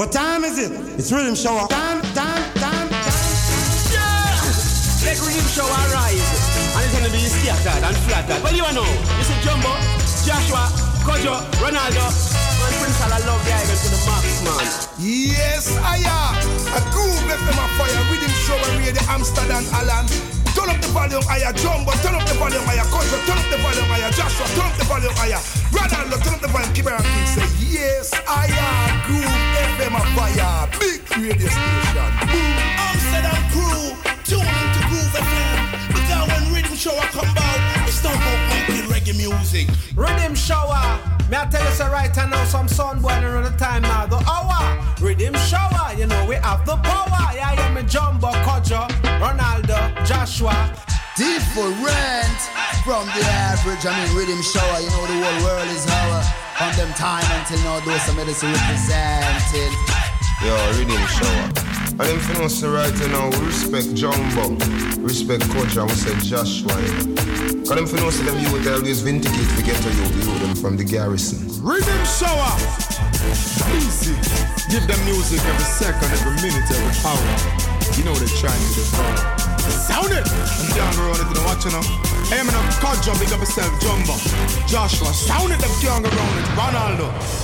What time is it? It's Riddim Shower. Time, time, time, time. Yeah! Let Riddim Shower rise. And it's gonna be scattered and flattered. Well, you know, this is Jumbo, Joshua, Kojo, Ronaldo, and Prince I love the island to the max, man. Yes, I am. A groove left them a fire. Riddim Shower radio Amsterdam, Alan. Turn up the volume higher, Jumbo. Turn up the volume higher, Kojo. Turn up the volume higher, Joshua. Turn up the volume higher. Ronaldo, turn up the volume. Keep it King say, Yes, I am. Groove FM a fire. Big radio station. Boom. Amsterdam crew, tune into Groove FM. Because when Riddim Shower come out, it's not about making reggae music. Riddim Shower. May I tell you so right now, some sun boy around the time now, the hour. Riddim Shower, you know we have the power. Yeah, yeah, me Jumbo, Kojo, Ronaldo, Joshua. Different from the average. I mean, Riddim Shower. You know the whole world is our. From them time until now, those some medicine represented. Yo, Riddim Shower. And them for us right now, we respect Jumbo, respect Coach, and we say Joshua. Cause them for us them you would always vindicate to get to you, you them from the garrison. Riddim Shower. Easy. Give them music every second, every minute, every hour. You know they're trying to devour. Sound it! I'm down the road, if you don't watch now. Hey, man, I'm called Jump, big up yourself, Jumbo. Joshua, sound it, them young around it. Ronaldo.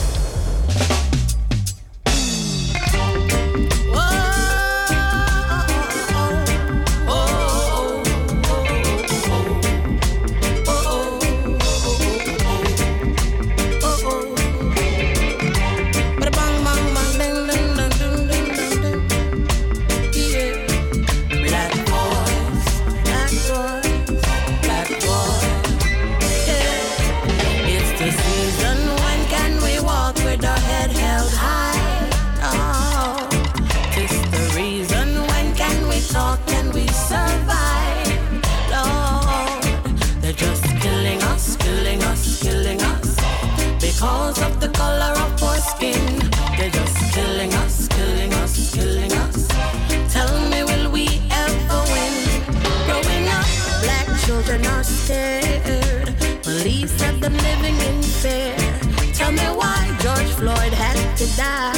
Floyd had to die.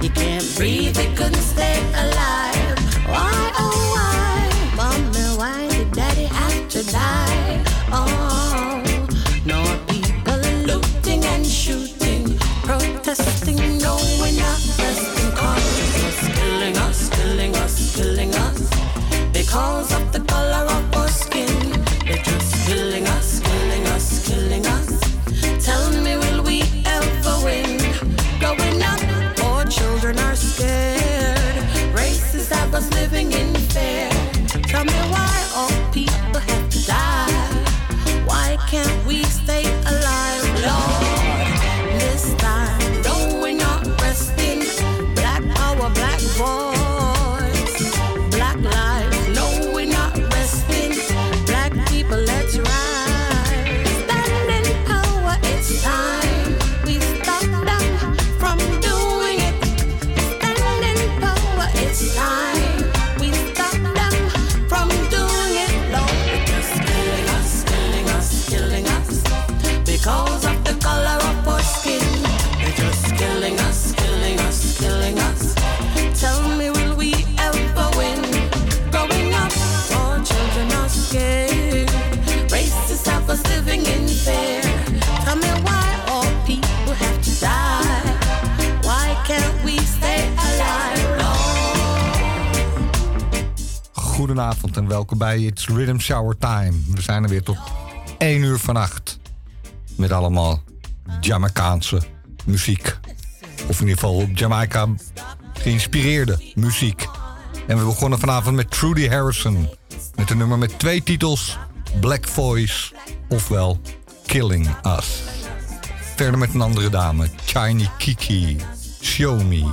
He can't breathe, he couldn't stay alive. En welkom bij It's Rhythm Shower Time. We zijn er weer tot 1 uur vannacht. Met allemaal Jamaicaanse muziek. Of in ieder geval Jamaica geïnspireerde muziek. En we begonnen vanavond met Trudy Harrison. Met een nummer met twee titels. Black Voice, ofwel Killing Us. Verder met een andere dame, Shiny Kiki, Show Me.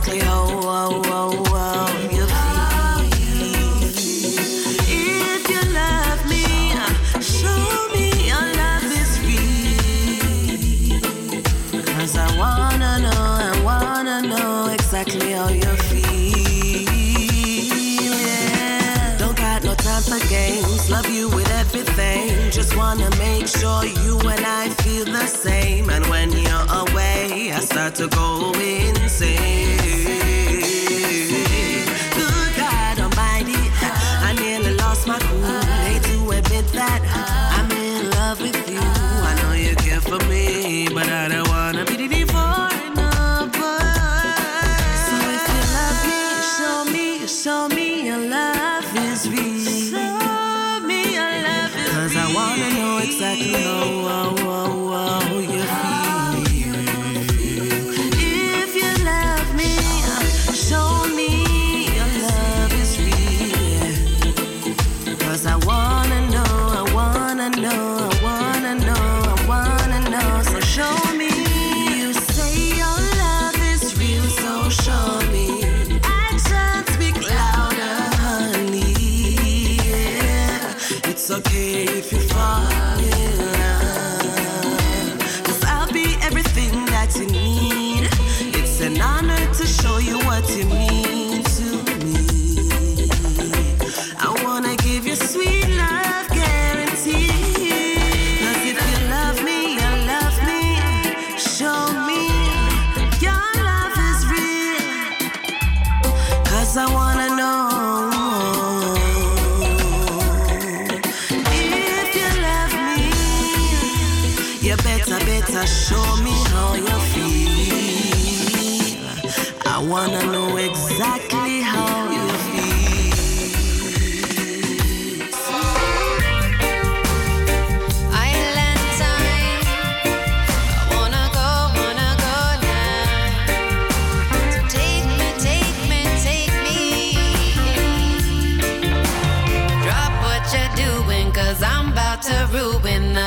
exactly how, how, how, how you feel. If you love me, uh, show me your love is I wanna know, I wanna know exactly how you feel. Yeah. Don't got no time for games, love you with everything. Just wanna make sure you and I feel the same. And when you're away, I start to go insane.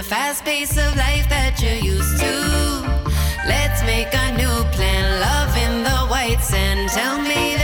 fast pace of life that you're used to. Let's make a new plan, love in the white sand. Tell me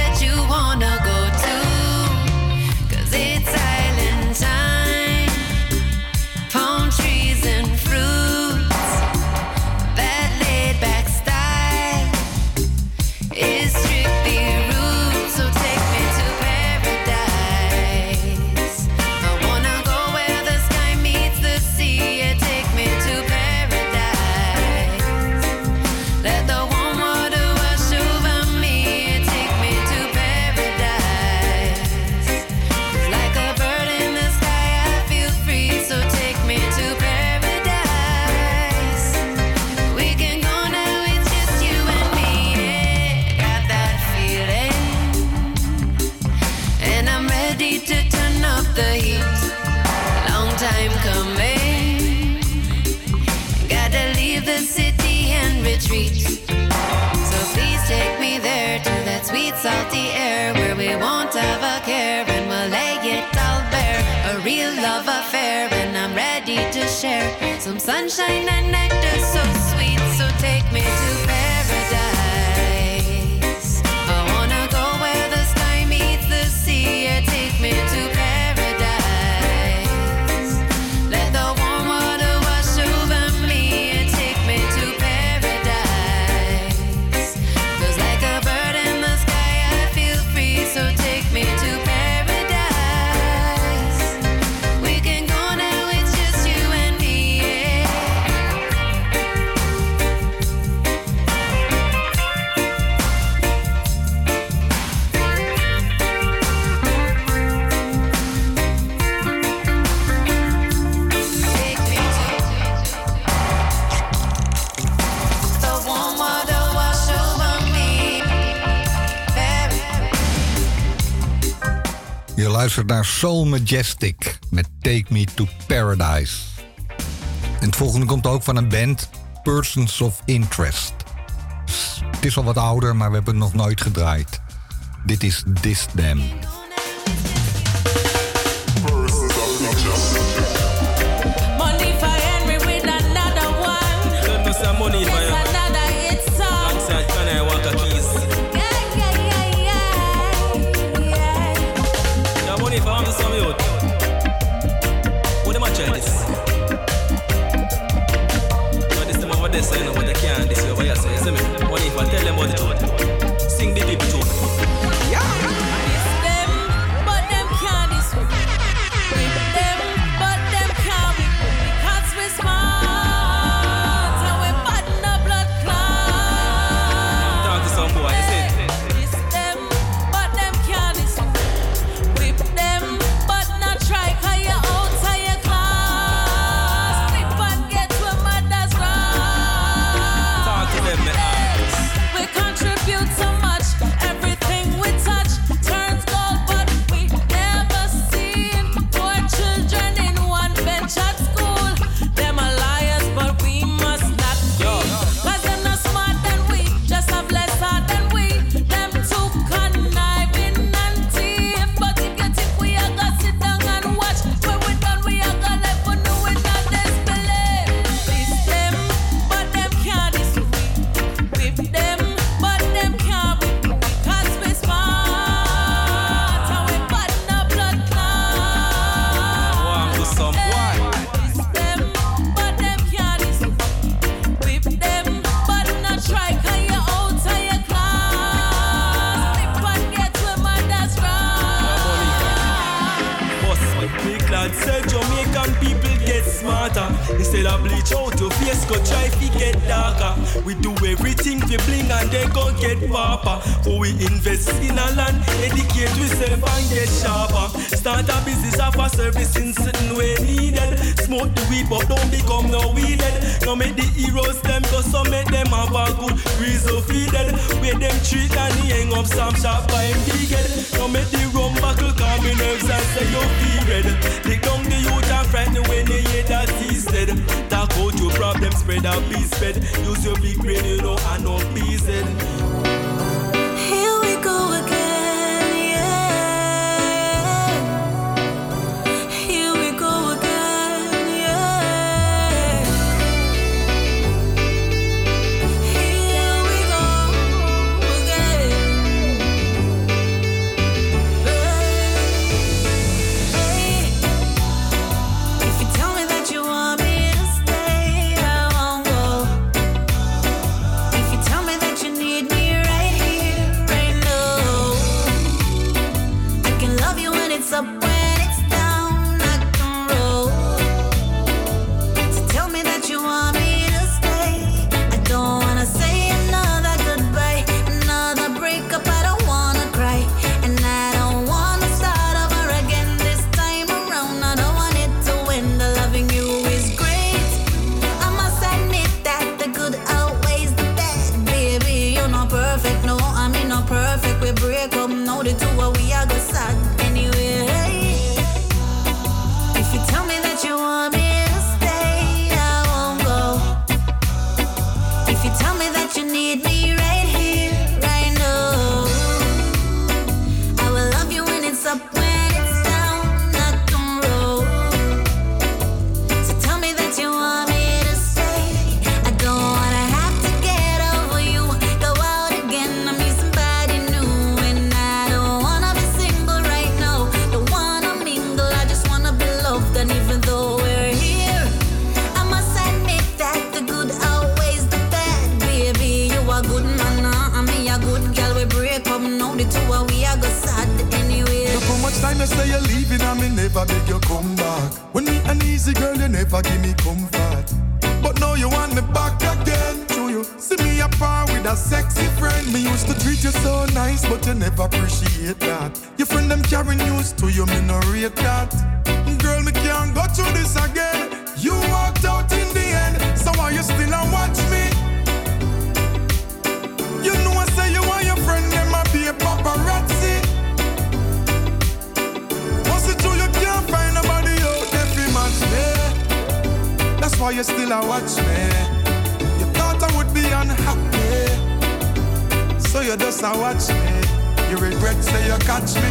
some sunshine and nectar so sweet. Luister naar Soul Majestic met Take Me to Paradise. En het volgende komt ook van een band, Persons of Interest. Het is al wat ouder, maar we hebben het nog nooit gedraaid. Dit is This Damn. just a watch me. You regret say you catch me.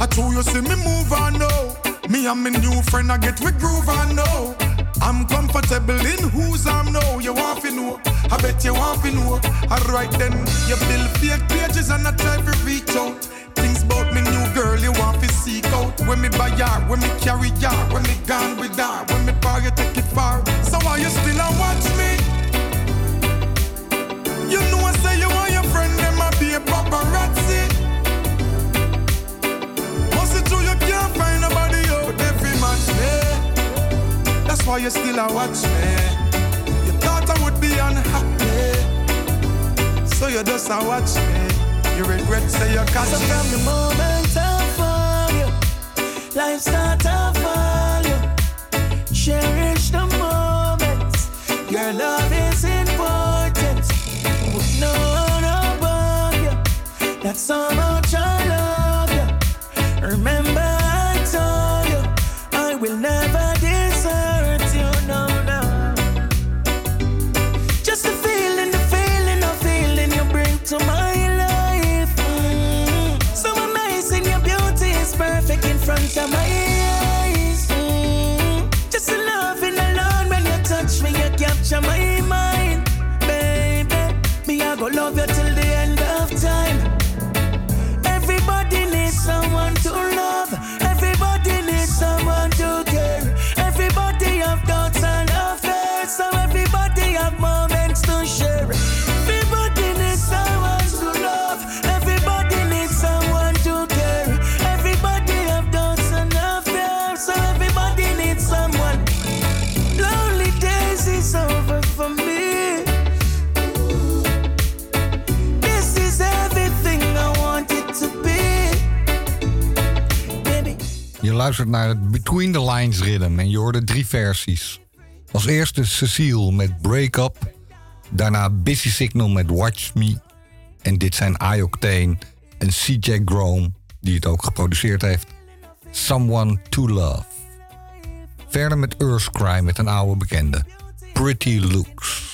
I told you see me move on now. Me and my new friend I get with groove on now. I'm comfortable in whose I'm now. You want to know? I bet you want to know. Alright then, you build fake pages and I try to reach out. Things about me new girl you want to seek out. When me buy ya, when me carry ya, when me gone with her, when me power take it far. So why you still a watch me? for you still a watch me. You thought I would be unhappy, so you just a watch me. You regret say you catch so me. from the moment I found you, life start to fall you. Cherish the moments, your love is important. With no one above you, that's all. geluisterd naar het Between the Lines rhythm en je hoorde drie versies. Als eerste Cecile met Break Up, daarna Busy Signal met Watch Me en dit zijn Ioctane en CJ Grome die het ook geproduceerd heeft. Someone to Love. Verder met Earthcry met een oude bekende, Pretty Looks.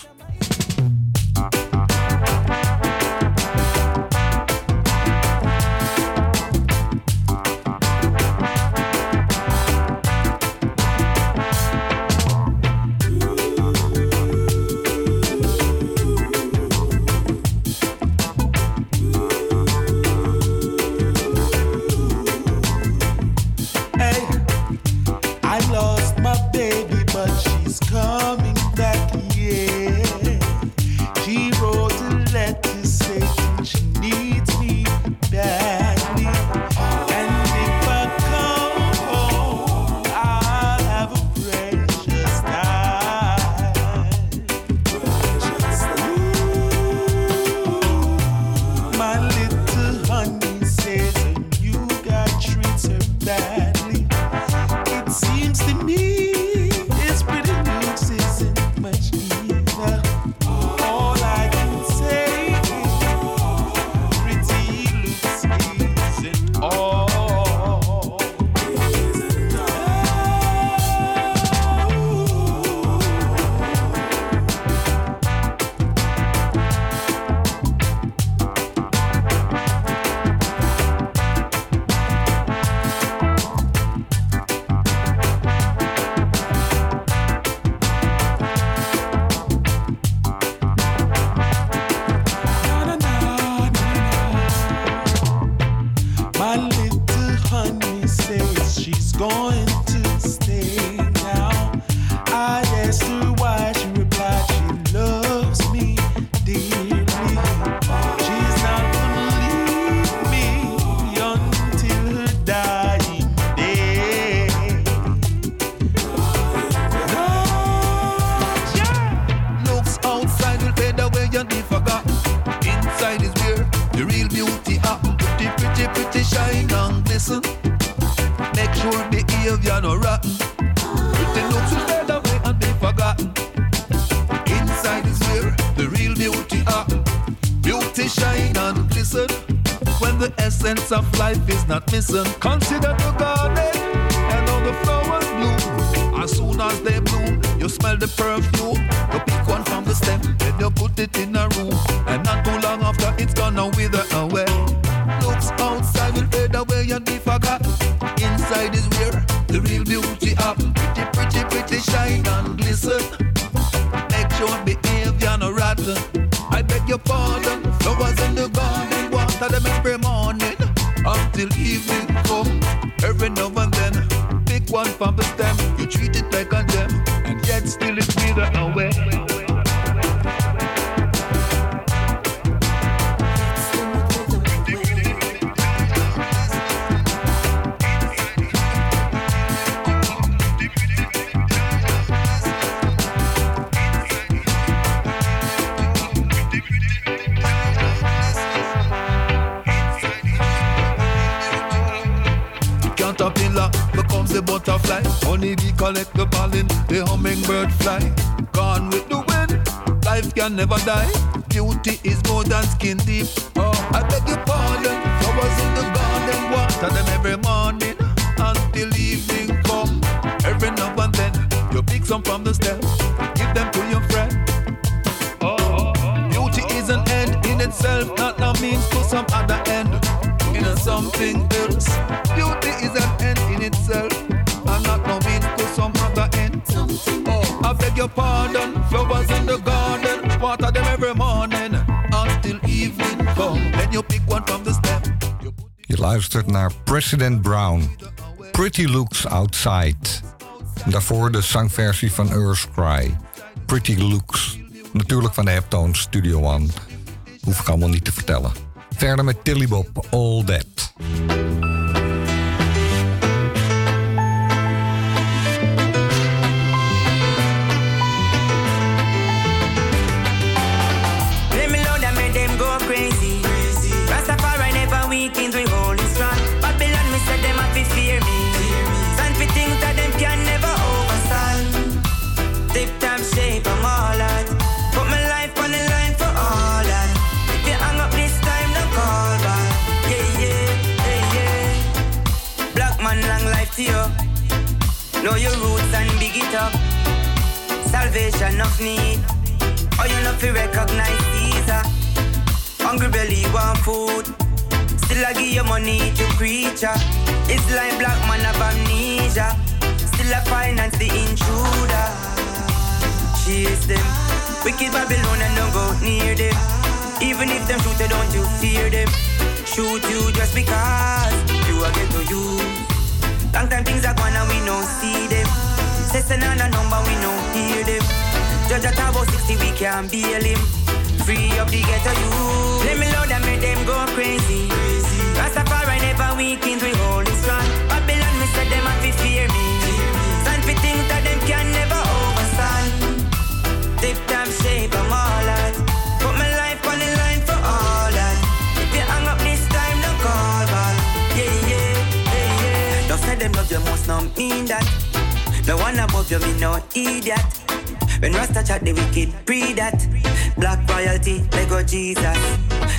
President Brown. Pretty Looks Outside. Daarvoor de zangversie van Earth Cry. Pretty Looks. Natuurlijk van de Heptones Studio One. Hoef ik allemaal niet te vertellen. Verder met Tilly Bob, All That. Know your roots and big it up. Salvation of need. Oh, you know fi recognize Caesar. Hungry belly want food. Still I give you money to ah. It's like black man of amnesia. Still I finance the intruder. Chase them. Wicked Babylon and don't go near them. Even if them shoot don't you fear them. Shoot you just because you are get to you. Long time things are gone and we no see them. Send on a number, we no hear them. Judge at about 60, we can't bail him. Free up the ghetto you. Let me load and make them go crazy. Rastafari never weakens, we hold it strong. Babylon, me said them have to fear me. Stand for things that them can never overstand. Tip top shape, I'm all that. Love you must not mean that. No one above you, me no idiot. When Rasta chat the wicked, pre that. Black royalty, Lego Jesus.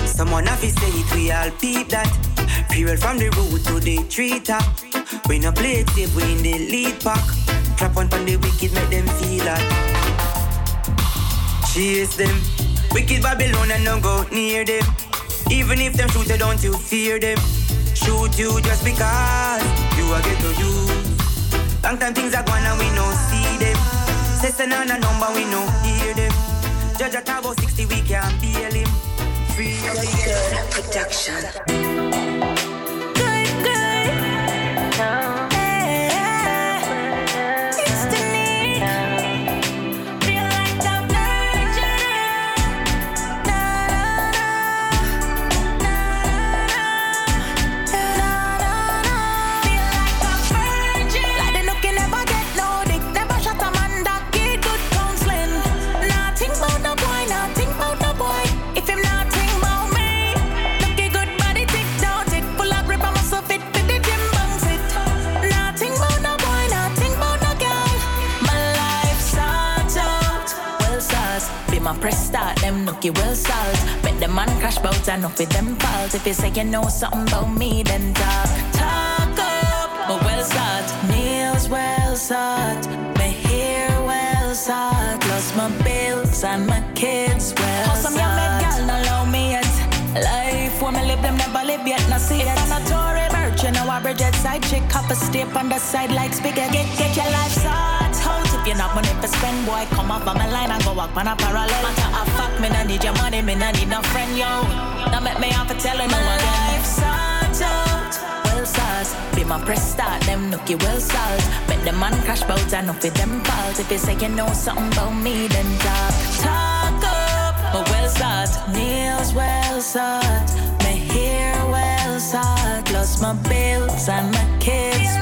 Someone have to say it, we all peep that. Period from the root to the tree top. We no play it safe, we in the lead pack. Clap on pon the wicked, make them feel that. Chase them. Wicked Babylon and don't go near them. Even if them shoot you, don't you fear them. Shoot you just because are get to you. Long time things are gone and we no see them. Send on a number, we no hear them. Judge at about 60, we can't bail him. Free production. Them nookie well salt. Bet the man crash bout and up with them fault. If you say you know something about me, then talk, talk up. But well start, nails well sought, my hair well sought. Plus my bills and my kids well Hustle me a big girl, no allow me yet. Life when me live them never live yet, no see it. I'm a Tory Burch, you know a Bridget side chick, a step on the side like spaghetti. Get, get your life sought you're not money for spend, boy, come up on my line and go walk on a parallel. Matter of fact, me no need your money, me no need no friend, yo. Now make me have to tell you no again. Life sought out well sauce. Be my press start, them nookie well salt. Bet the man crash bout and up with them fault. If you say you know something about me, then talk. Talk up, but well salt. Nails well salt. My hair well salt. Plus my bills and my kids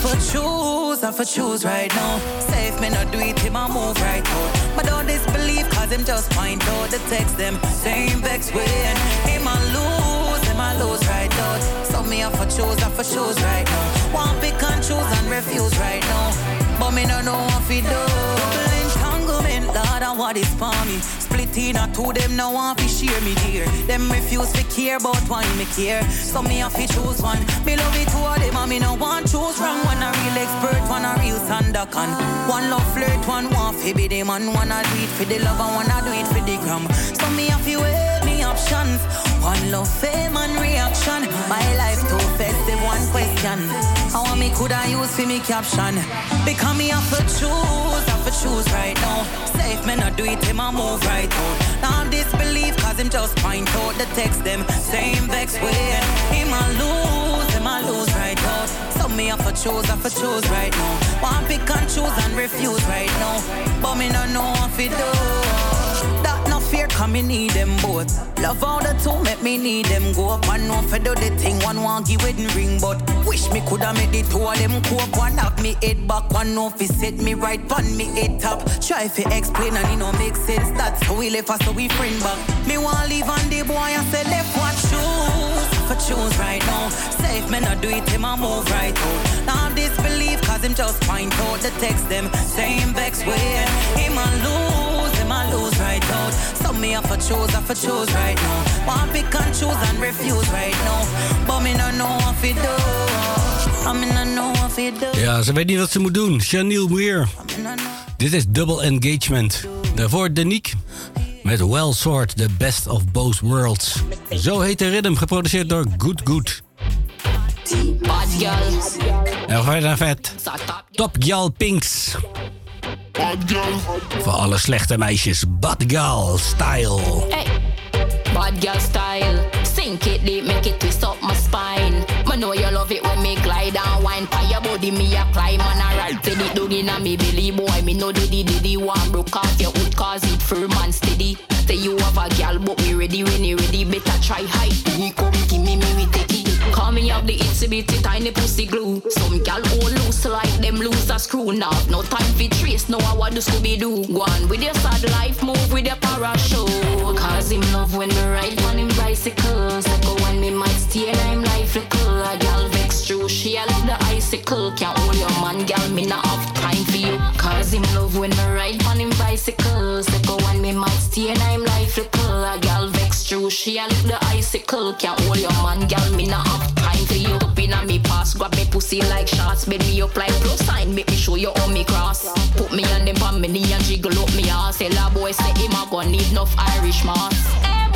for choose, off for choose right now. If me not do it, him I move right out. But don't disbelieve, cause him just point out the text them. Same vex and him I lose, him I lose right out. So me off for choose, off for choose right now. Want pick and choose and refuse right now. But me no know what fi do. Lord, and what is for me. Split in a two, them no want fi share me dear. Them refuse fi care about why me care. So me have fi choose one. Me love it two of them and me no want choose wrong. One a real expert, one a real sandakan. One love flirt, one want fi be the man. One a do it for the love and one a do it for the gram. So me have weigh me One love, fame and reaction. My life too festive, one question. How me could I use for me caption? Because me have to choose, have to choose right now. Say if me not do it, him a move right out. Now disbelief, cause him just point out the text them. Same vex way. Him I lose, him I lose right out. So me have to choose, have to choose right now. Want pick and choose and refuse right now. But me no know what to do. No fear, come me need them both. Love all the two, make me need them go up. One know for do the thing, one want give wedding ring, but wish me coulda made the two of them cope. One have me head back, one know fi set me right, on me head top. Try fi explain and it no make sense. That's how we left us, so we friend back. Me want leave on the boy and say left what choose. for choose right now. Safe me not do it, him a move right out. Now disbelief, cause him just point out the text them. Same vex way. Him a lose, him a lose right out. So me have for choose, have for choose right now. Want pick and choose and refuse right now. But me no know what to do. I me no know what to do. Ja, ze weet niet wat ze moet doen. Chanel Muir. Dit is Double Engagement. Daarvoor Danique met Well Sort, The Best of Both Worlds. Zo heet de rhythm, geproduceerd door Good Good. En verder naar vet. Top Gal Pinks. Voor alle slechte meisjes. Bad Girl Style. Hey. Bad girl style. Sink it deep, make it twist up my spine. I know you love it when me glide and wine. Pa your body, me a climb and a ride. Till it inna me belly, boy. Me know diddy diddy one broke off your hood cause it firm and steady. Say you have a gal, but me ready when you ready. Better try. Me come give me me we take it. Call me up the itsy bitsy tiny pussy glue. Some gal all loose like them loose a screw. Now no time for trace, no I what do Scooby do. Go on with your sad life, move with your parachute. Cause him love when me ride on him bicycle. Go when me might steer, I'm life little. A gal vex true, she a love the icicle. Can't hold your man, gal, me not have time. Cause him love when me ride on him bicycle. Go when me might steer, I'm life little. A gal vex true, she a love the icicle. Can't hold your man, gal, me not have time for you. Up inna me pass, grab me pussy like shots. Bend me up like plus sign, make me show you how me cross. Put me on them on me knee and jiggle up me ass. Tell a boy say him a gon' need enough Irish moss.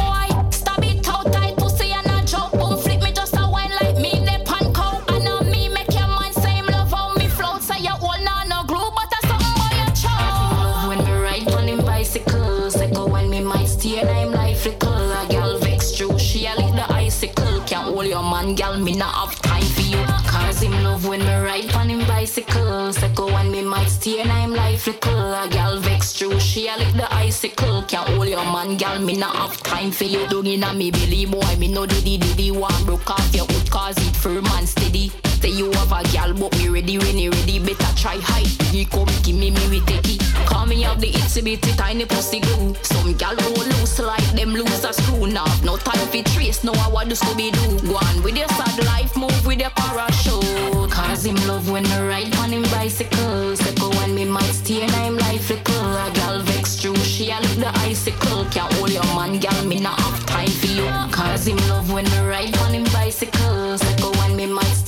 Man, gal, me not have time for you. Cause him love when me ride on him bicycle. Go when me might steer, and I'm life little. A gal vex true, she a lick the icicle. Can't hold your man, gal, me not have time for you. Dug inna me belly, boy, me no diddy diddy. One broke off your hood cause it firm and steady. Say you have a gal, but me ready you ready. Better try hide. You come give me me we take it. Call me up the itsy bitsy tiny pussy glue. Some gal all loose like them loose a screw. Now no time for trace, no I what do Scooby do. Go on with your sad life, move with your parachute. Cause him love when me ride on him bicycle. Go when me might steer, him life little. A gal vex true, she a lick the icicle. Can't hold your man, gal, me not have time for you. Cause him love when me ride on him bicycle. Say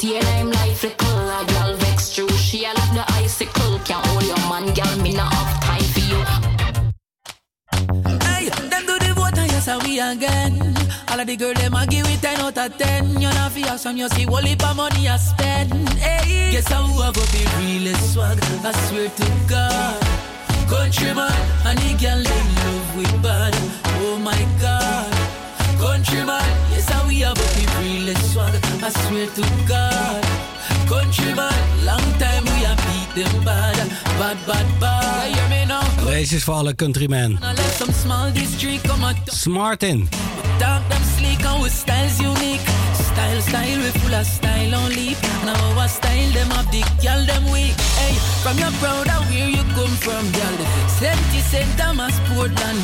go now him life little. A gal vex true, she a lick the icicle. Can't hold your man, gal, me not have time for you. Hey, them do the vote and yes, and we again. All of the girl them a give it 10 out of 10. You know fi some you see whole heap of money I spend. Hey, guess I who have up the realest swag. I swear to God. Countryman, and the girl them love with bad. Oh my God. Countryman, yes, I we have swag. I swear to God. Countryman, long time we have beat them bad. Bad, bad, bad. Hear me now? Is countrymen. Smartin. Talk them sleek with styles unique. Style, style, we full of style on leap. Now our style, them have the girl, them weak. Hey, from your proud where you come from, girl.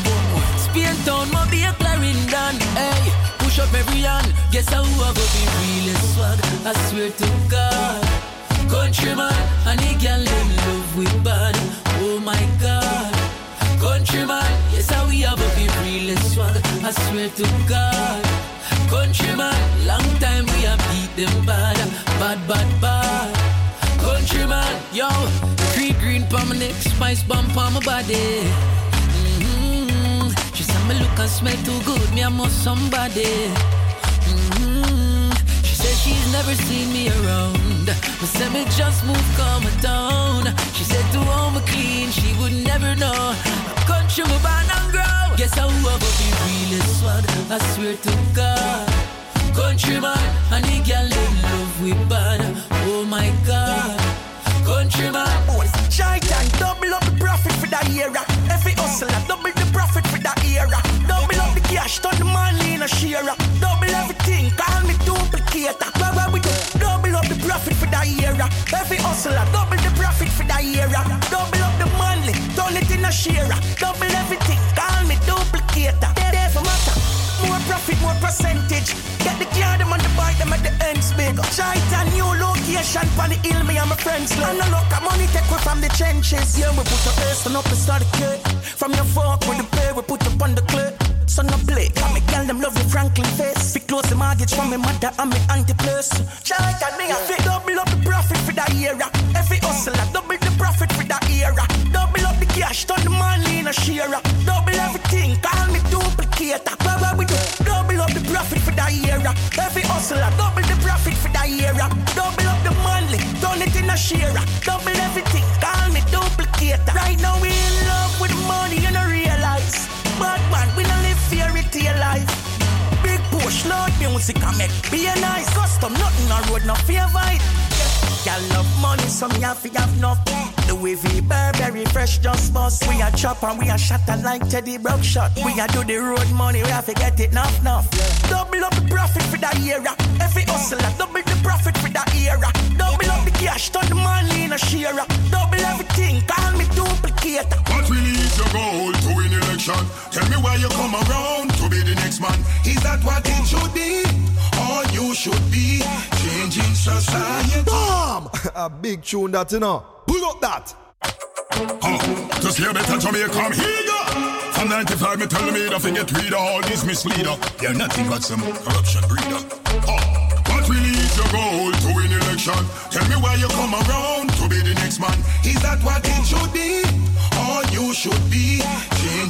Boom. Town. Hey, push up every hand. Guess how I go be realest swag. I swear to God. Countryman, and the girl, them love with bad. Oh my God. Countryman, yes, how we have a be realest swag. I swear to God. Countryman, long time we have beat them bad. Bad, bad, bad. Countryman, yo, creep green palm my neck, spice bomb on my body. Me look and smell too good, me I must somebody. hmm She said she's never seen me around. But said me just move, calm down. She said to home clean, she would never know. Country me born and grow. Guess I will be realest swag. I swear to God. Countryman, and the girl in love with bad. Oh my God. Countryman, giant, double up the profit for that era. Every hustler, double the profit for that era. Double up the cash, turn the money in a share. Double everything, call me duplicator. Where where we do? Double up the profit for that era. Every hustler, double the profit for that era. Double up the money, turn it in a share. Double everything, call me duplicator. There for matter. More profit, more percentage. Get the car, them on the Nation at the ends big. Try it a new location, pan the hill, me and my friends live. And no look at money take we from the trenches. Yeah, we put the earth on up and start the cake. From your fork with the pay, we put up on the clip. So no play, got me girl them love the Franklin face. We close the mortgage from me mother and me auntie place. Child and me, I fit double up the profit for that era. Every hustle, I double the profit for that era. Double up the cash, turn the money in a share. Double everything, call me duplicator. What what we do? Double up the profit for that era. Every hustle, I double the profit for that era. Double up the money, turn it in a share. Double everything, call me duplicator. Right now we in love with money, you know realize. Bad man, we don't live fairy tale life. Big push, loud music, I make be nice custom, nothing on road, no fear vibe. Y'all love money, so me have to have enough. The wavy Burberry fresh just bust. We a chop and we a shatter like Teddy Bruckshot. We a do the road money, we have to get it enough, enough. Double up the profit for that era. Every hustler, double the profit for that era. Double up the cash, turn the money in a share. Double everything, call me duplicator. What really is your goal to win election? Tell me why you come around to be the next man. Is that what it should be? Or you should be changing society? Bomb! a big tune that, you know. Pull up that. Oh, see a better Jamaica, here you go. From 95, me tell me to forget reader, all these misleader. You're nothing but some corruption breeder. Oh, what really is your goal to win election? Tell me why you come around to be the next man. Is that what it should be? Or you should be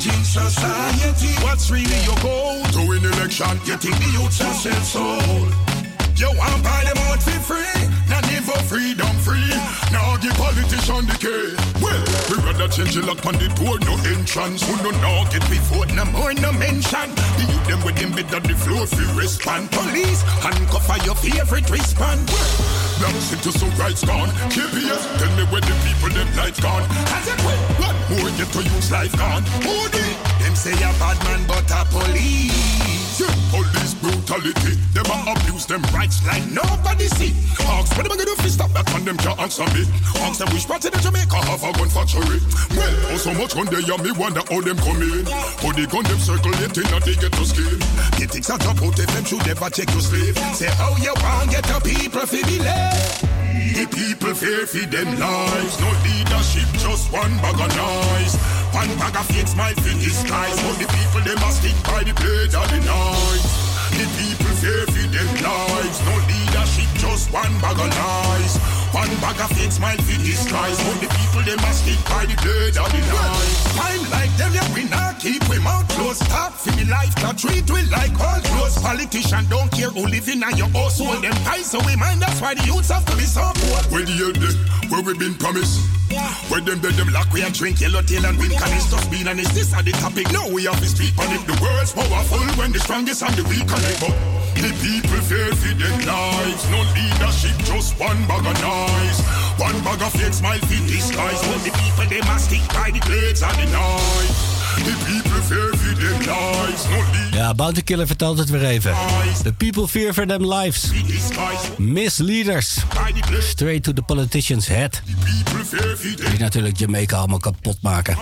changing society? What's really your goal to win election? Getting the youth sell soul. You want buy them out for free? Not live for freedom free. Now give politician the key. Well, we rather change the lock on the door, no entrance. Who no now get we vote, no more, no mention. The youth them with them bed on the floor, fi respond. Police, handcuff for your favorite respond. Well, Black citizen rights gone. JPS, tell me where the people them lights gone. Has it well? What more get to use life gone? Who did? Them say a bad man, but a police. Yeah, police brutality. Them a abuse them rights like nobody see. Ask what am I gonna do stop that on them can't answer me. Ask them which part of Jamaica have a gun factory. Well, oh so much gun they me wonder how them come in. How the gun them circulating and they get to skin. The things that drop out them should never check your slave. Say how you want get the people fi believe. The people fear for them lives. No leadership, just one bag of noise. One bag of fake smile for disguise. But the people they must stick by the blade of the knife. People fear for their lives. No leadership, just one bag of lies. One bag of fake smile for disguise. But the people they must stick by the blade of the knife. Time like them, yeah, we not keep we mouth closed. Talk for me life, not treat we like all close. Politician don't care who live in your house. Hold them ties so we mind that's why the youths have to be so poor. Where the they, where we been promised? Where them dead them lock we and drink yellow tail and win can stuff being honest. This are the topic. Now we have to speak on it. The world's powerful when the strongest and the weak connect. But the people fear for their lives. No leadership, just one bag of noise. One bag of fake smile for disguise. But the people they must stick by the blades and the knife. The people fear for their lives. No leadership. Ja, Bounty Killer vertelt het weer even. The people fear for them lives. Misleaders. Straight to the politician's head. Die natuurlijk Jamaica allemaal kapot maken.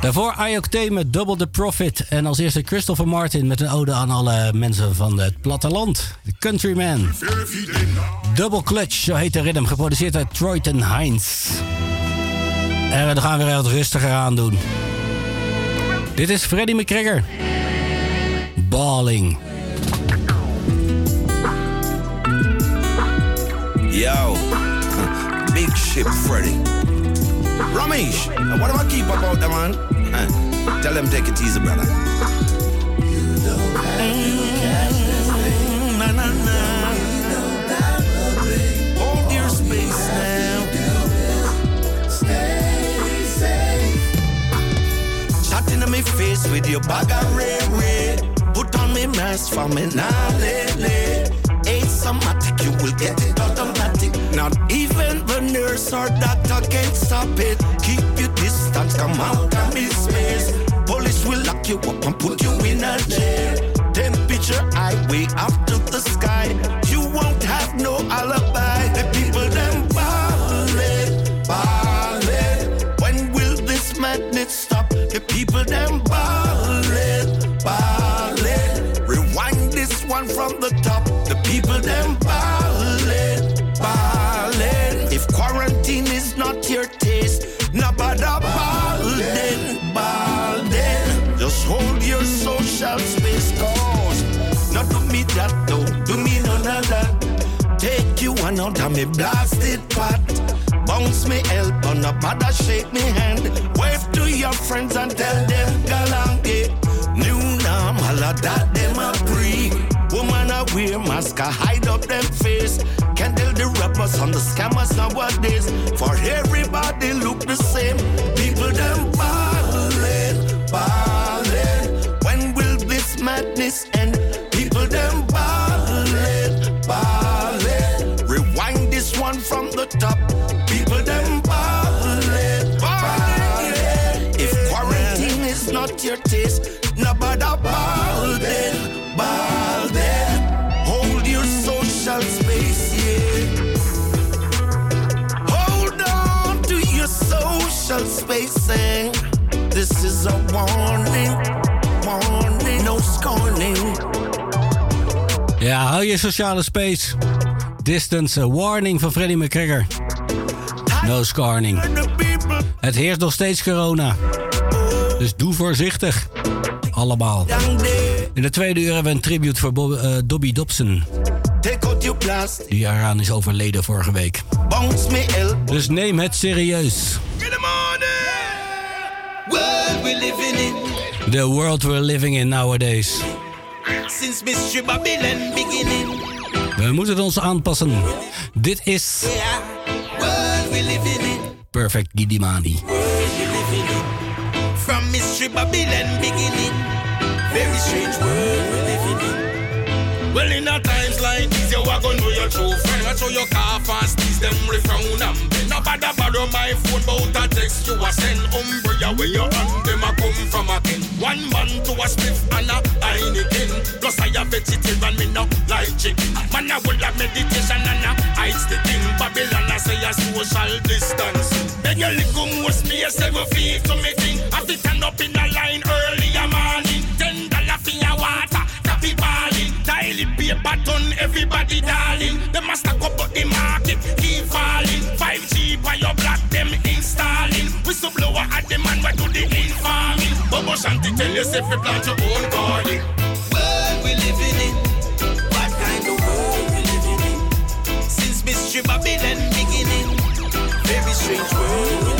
Daarvoor IOT met Double the Profit. En als eerste Christopher Martin met een ode aan alle mensen van het platteland. The Countryman. Double Clutch, zo heet de rhythm. Geproduceerd door Troyton Hines. En we gaan weer wat rustiger aan doen. Dit is Freddie McGregor. Balling. Yo, big ship Freddy. Ramesh, what am I keep about them, man? Tell them take it easy, brother. Na, In my face with your bag of red. Put on me mask for me now, lately. Asymptomatic, you will get it automatic. Not even the nurse or doctor can stop it. Keep your distance, come out of me space. Police will lock you up and put you in a jail. Temperature high way up to the sky. You won't have no alibi. the top. The people them ballin', ballin'. If quarantine is not your taste, nah bother ballin', ballin'. Just hold your social space, cause not do me that, though, do me none of that. Take you one out of me blasted pot. Bounce me elbow, on a mother, shake me hand. Wave to your friends and tell them galange. Eh, new normal, ah, that mask, a hide up them face. Can't tell the rappers on the scammers nowadays. For everybody look the same. People them ballin', ballin'. When will this madness end? Ja, hou je sociale space. Distance, a warning van Freddie McGregor. No scarning. Het heerst nog steeds corona. Dus doe voorzichtig. Allemaal. In de tweede uur hebben we een tribute voor Bob, eh, Dobby Dobson. Die eraan is overleden vorige week. Dus neem het serieus. World we living in. The world we're living in nowadays. Since Mystery Babylon beginning. We moeten ons aanpassen. Dit is. Perfect Gidimani. From Mystery Babylon beginning. Very strange world we living in. Well, in a times like these, you are gonna know your true friend. Show your car fast, these them refrown and bend. Nobody borrow my phone, but a text you a send. Umbrella where you and them a come from again. One man to a spliff and a Heineken. Plus I a vegetarian, me no like chicken. Man, I will have meditation and a ice the thing. Babylon, I say a social distance. Beg your little more space, seven feet to me thing. I fit stand up in a line early a morning. Ten dollar for your water, copy Daily paper ton, everybody darling. They must have up but the market keep falling. 5G by your block, them installing. Whistleblower at the man, we do the informing. Bobo Shanti tell you, if you plant your own garden. World we living in. What kind of world we living in? Since Mystery Babylon beginning. Very strange world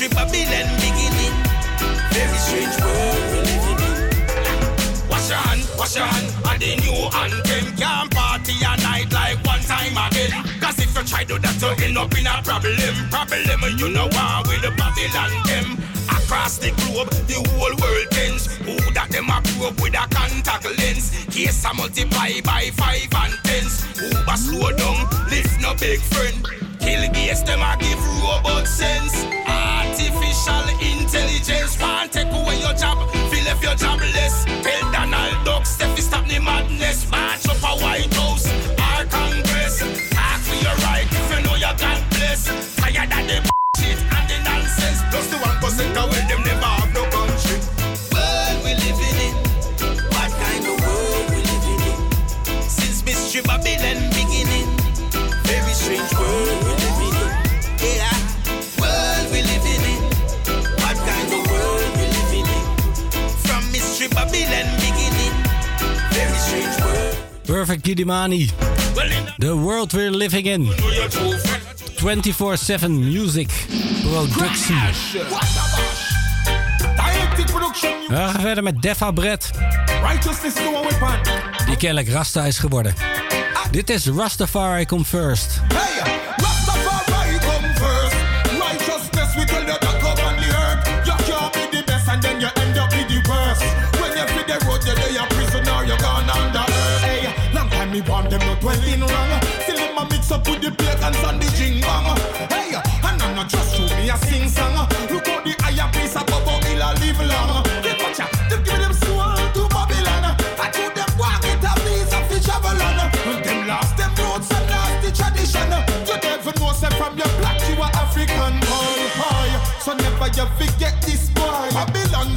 Mystery Babylon beginning. Very strange world we living in. Wash your hand, wash your hand, and the new anthem can't party a night like one time again. Cause if you try to that, you end up in a problem. Problem, you know why with the Babylon them. Across the globe, the whole world tends. Who that them a probe with a contact lens? Case I multiply by five and tens. Uber slow down, lift no big friend. Bill Gates, them a give robot sense. Artificial intelligence want take away your job, feel if you're jobless. Tell Donald Duck, Steffi stop the madness. March up a White House, our Congress. Talk for your right if you know you God bless. Tired of the shit and the nonsense. Plus the one percent away them Perfect Gidimani. The world we're living in. 24-7 music productie. We gaan verder met Defa Brett. Die kennelijk Rasta is geworden. Dit is Rastafari Come First. With the pagans and the jing bang. Hey, and I'm not just show me a sing song. Look how the higher place of Bobo Hill a live long. Get watch out, they give them soul to Babylon. I told them walk it a piece of the travel. Them lost them roots and lost the tradition. You never know, say from your black you are African boy, boy. So never you forget this boy. Babylon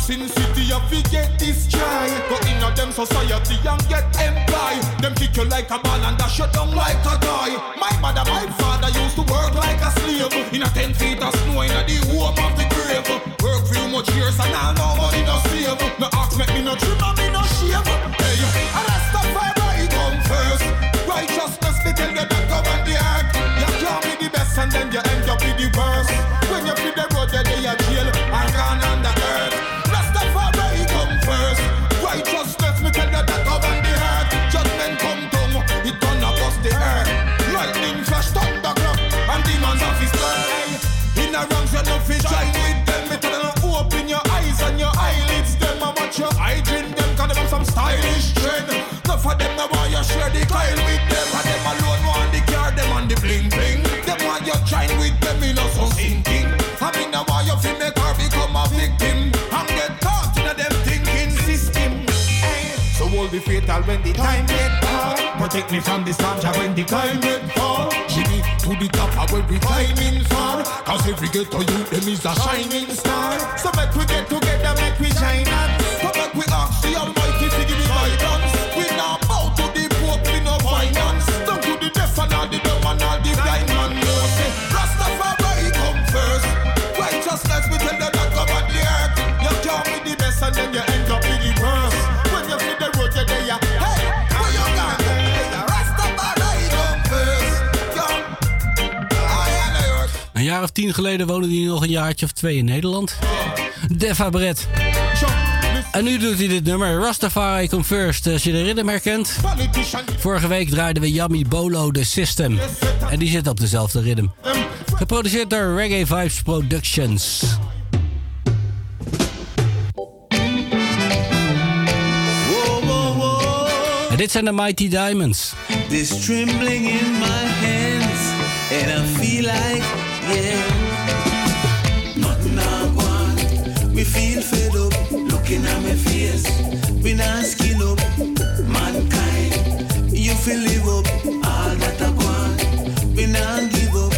Sin City, you fi get try. Go in a them society and get employed. Them kick you like a ball and dash you down like a guy. My mother, my father used to work like a slave. In a ten feet of snow, in a the home of the grave. Work few much years and I know money no save. No ox make me no trim and me no shave. Hey, I rest of right come first. Righteousness, they tell you that come on the act. You can't be the best and then you end up with the worst. Fatal when the time get hard. Protect me from the storm, Jah, when the climate fall. She me to the top of we climbing far. Cause every ghetto youth, them is a shining star. So make we get together, jaar of tien geleden woonde hij nog een jaartje of twee in Nederland. Def Bret. En nu doet hij dit nummer. Rastafari Come First, als je de ritme herkent. Vorige week draaiden we Yummy Bolo The System. En die zit op dezelfde ritme. Geproduceerd door Reggae Vibes Productions. En dit zijn de Mighty Diamonds. This trembling in my hands, and I feel like, yeah, nothing I. We feel fed up, looking at my face. We not up, mankind. You feel live up, all that I want. We not give up,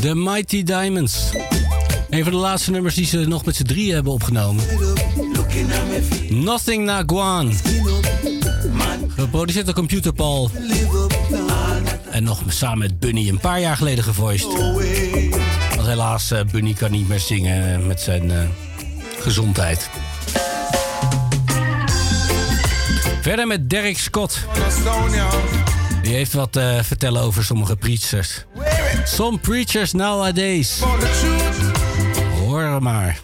The Mighty Diamonds. Een van de laatste nummers die ze nog met z'n drieën hebben opgenomen. Nothing Naguan. Geproduceerd door Computer Paul. En nog samen met Bunny een paar jaar geleden gevoiced. Want helaas, eh, Bunny kan niet meer zingen eh, met zijn eh, gezondheid. Verder met Derek Scott. Die heeft wat te vertellen over sommige preachers. Some preachers nowadays. Hoor maar.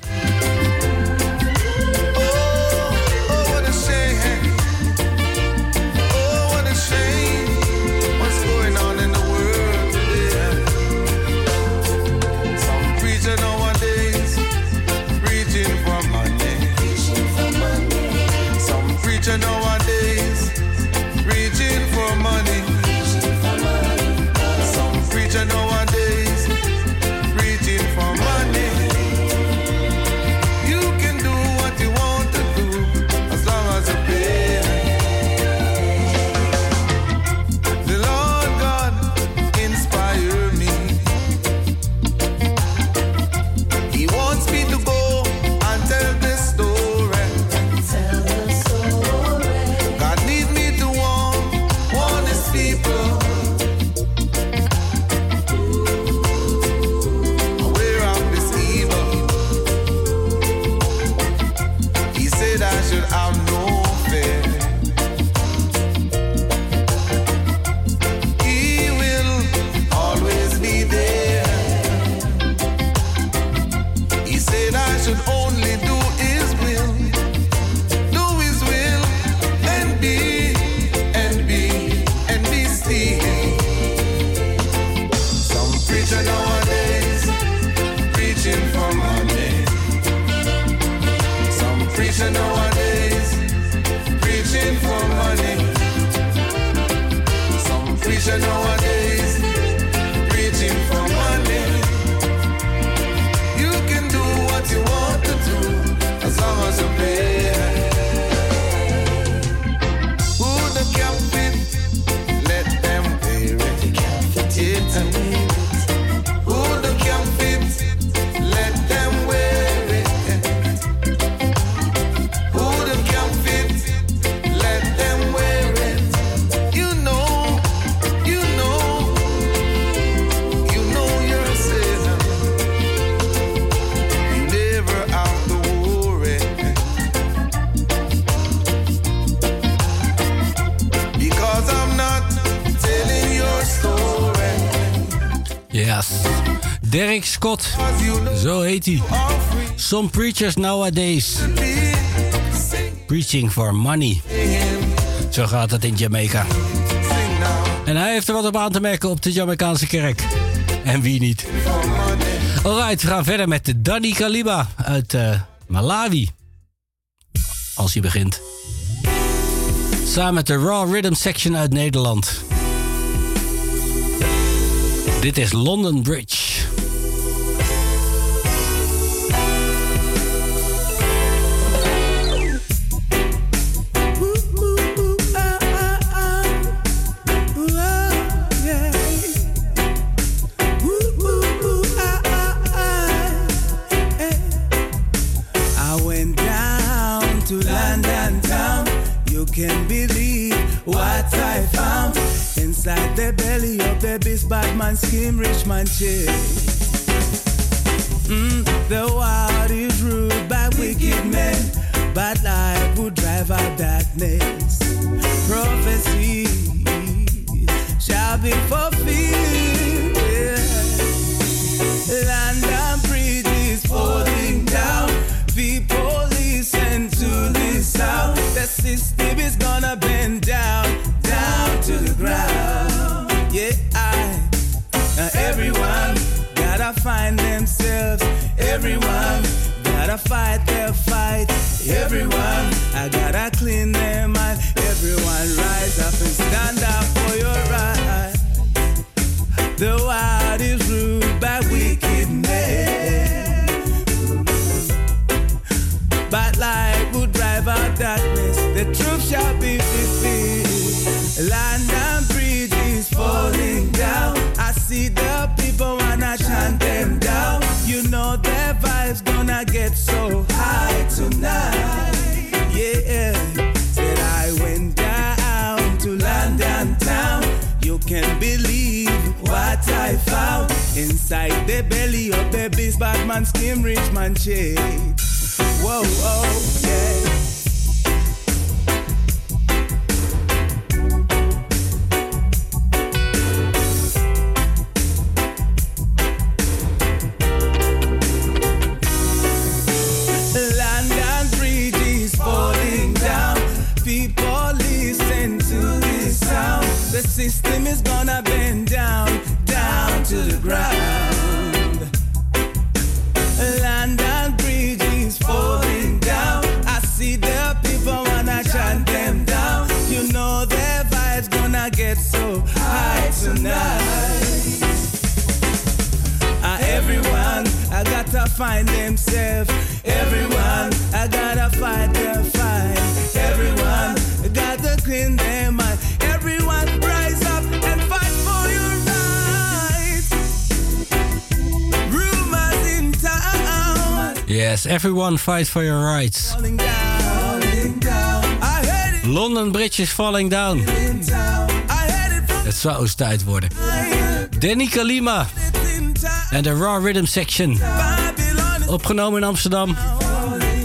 Scott, zo heet hij. Some preachers nowadays. Preaching for money. Zo gaat het in Jamaica. En hij heeft er wat op aan te merken op de Jamaicaanse kerk. En wie niet? Alright, we gaan verder met Danny Kaliba uit eh, Malawi. Als hij begint. Samen met de Raw Rhythm Section uit Nederland. Dit is London Bridge. Bad man scheme, rich Everyone, I gotta clean their mind. Everyone rise up and stand up for your right. The world is ruled by wicked men. But light will drive out darkness. The truth shall be inside the belly of the beast. Bad man skim, rich man shade. Whoa, oh, yeah. Yes, everyone fight for your rights. London Bridge is falling down. Het zou eens tijd worden. Danny Kalima en de Raw Rhythm Section. Opgenomen in Amsterdam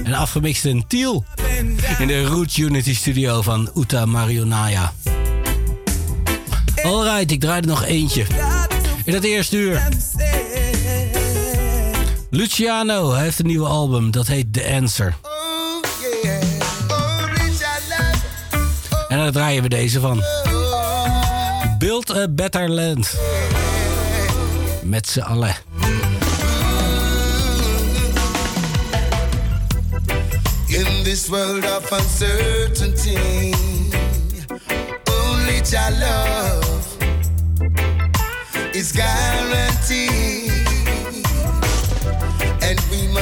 en afgemixt in Tiel. In de Root Unity studio van Uta Marionaya. Alright, ik draai er nog eentje. In het eerste uur. Luciano heeft een nieuwe album, dat heet The Answer. En daar draaien we deze van. Build a Better Land. Met z'n allen. In this world of uncertainty, only your love is guaranteed.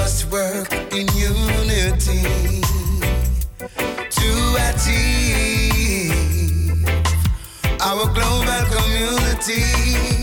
must work in unity to achieve our global community.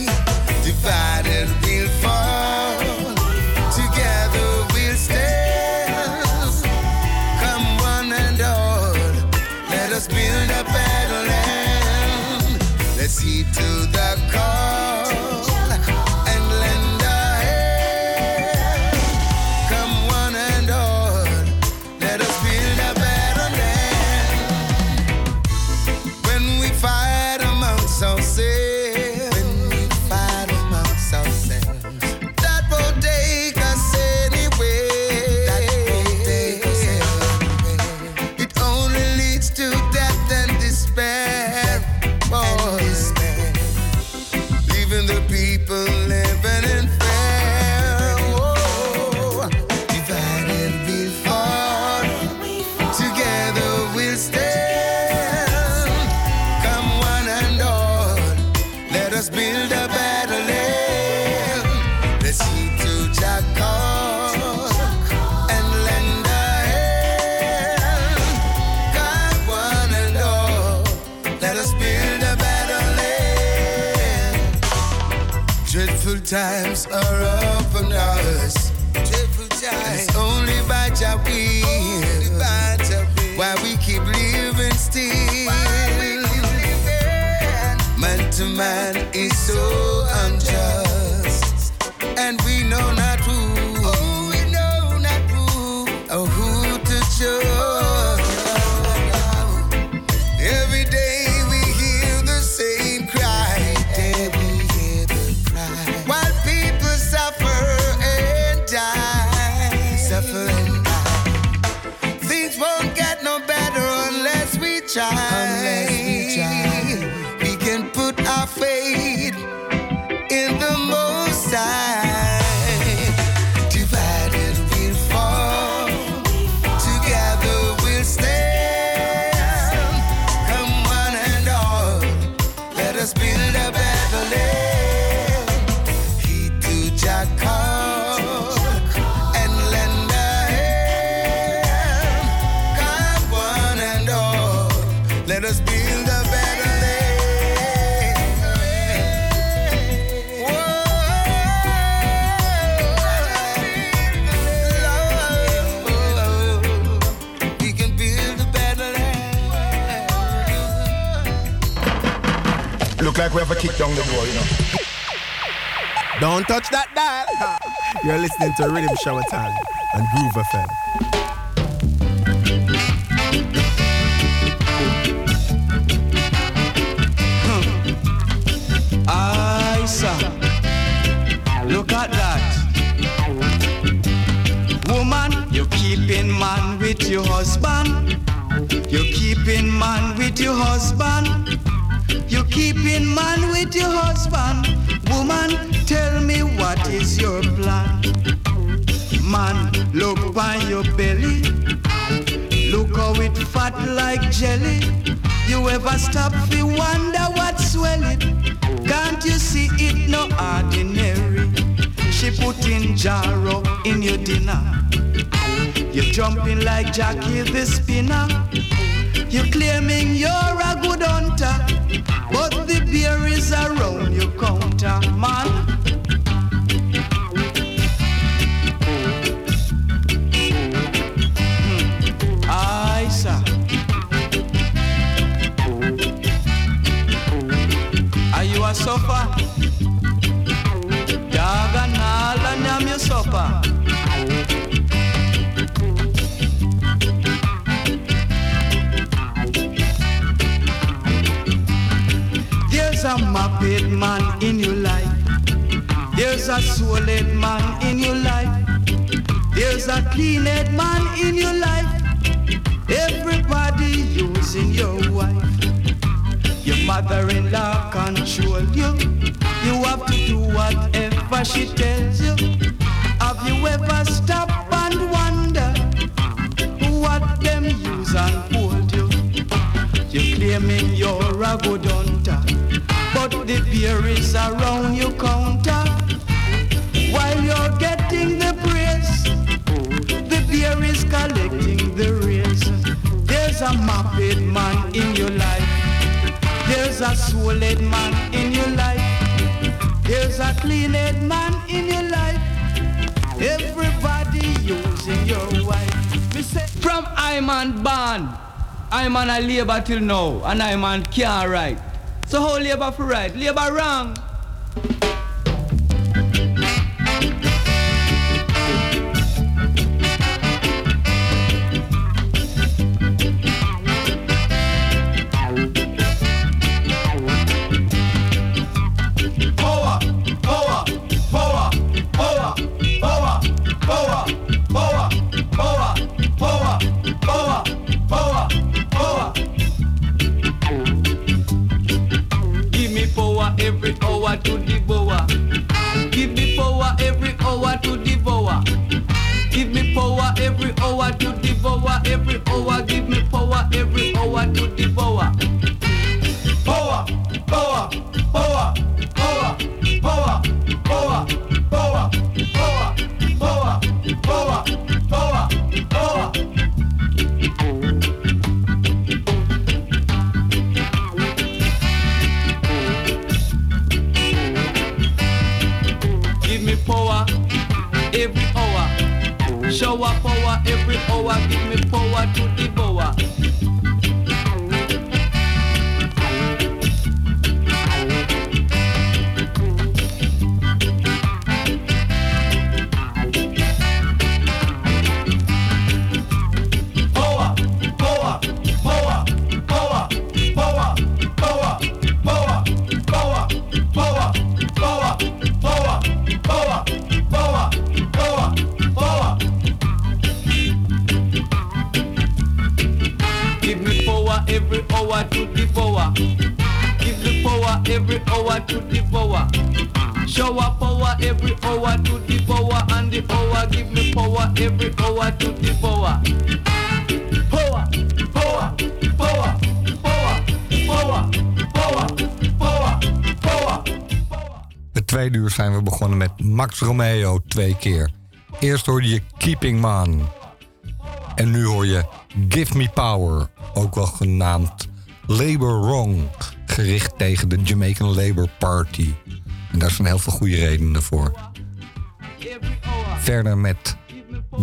like we have to kick down the door, you know. Don't touch that dial. You're listening to Riddim Shower Time and Groove FM. jumping like Jackie the spinner. You're claiming you're a good hunter, but the beer is around. clean-headed man in your life. There's a clean-headed man in your life. Everybody using your wife. Your mother-in-law control you. You have to do whatever she tells you. Have you ever stopped and wonder what them use and hold you? You're claiming you're a good hunter, but the beer is around you count. There's a map-head man in your life. There's a soul-head man in your life. There's a clean-head man in your life. Everybody using your wife. We say from I'm on ban, I'm on a labor till now, and I'm on can't write. So how labor for right? Labor wrong. Romeo twee keer. Eerst hoorde je Keeping Man. En nu hoor je Give Me Power, ook wel genaamd Labour Wrong, gericht tegen de Jamaican Labour Party. En daar zijn heel veel goede redenen voor. Verder met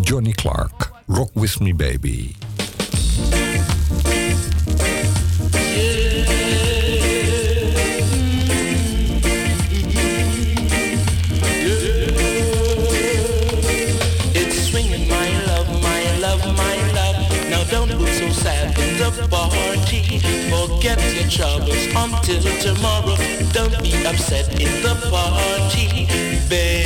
Johnny Clark, Rock With Me Baby. forget your troubles until tomorrow. Don't be upset in the party, baby.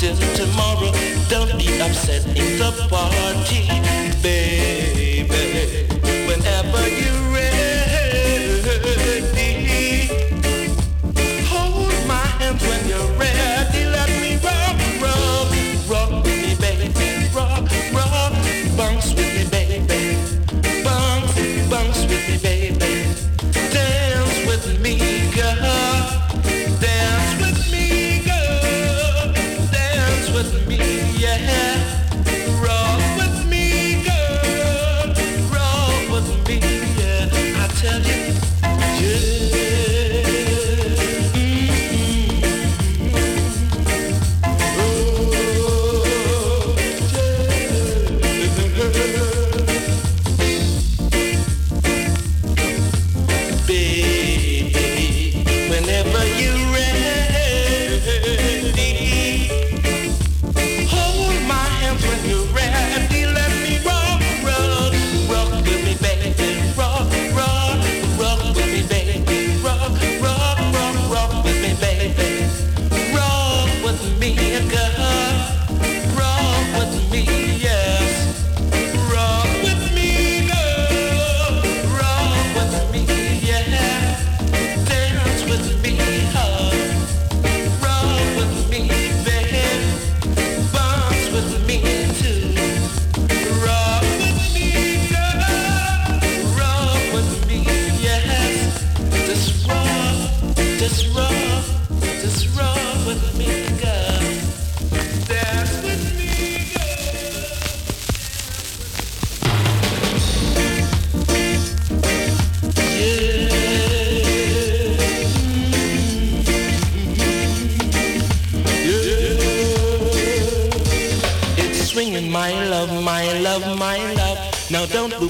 till tomorrow. Don't be upset in the party.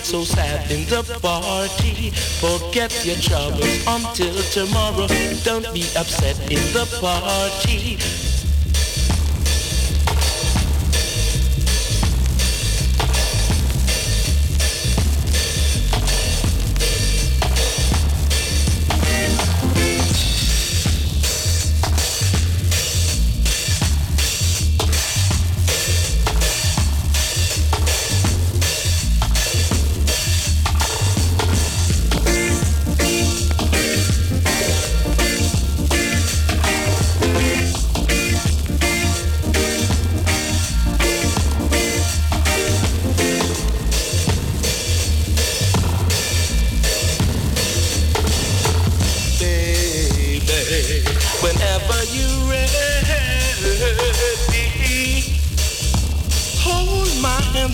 look so sad in the party. Forget your troubles until tomorrow. Don't be upset in the party.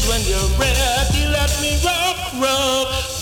when you're ready, let me rock, rock.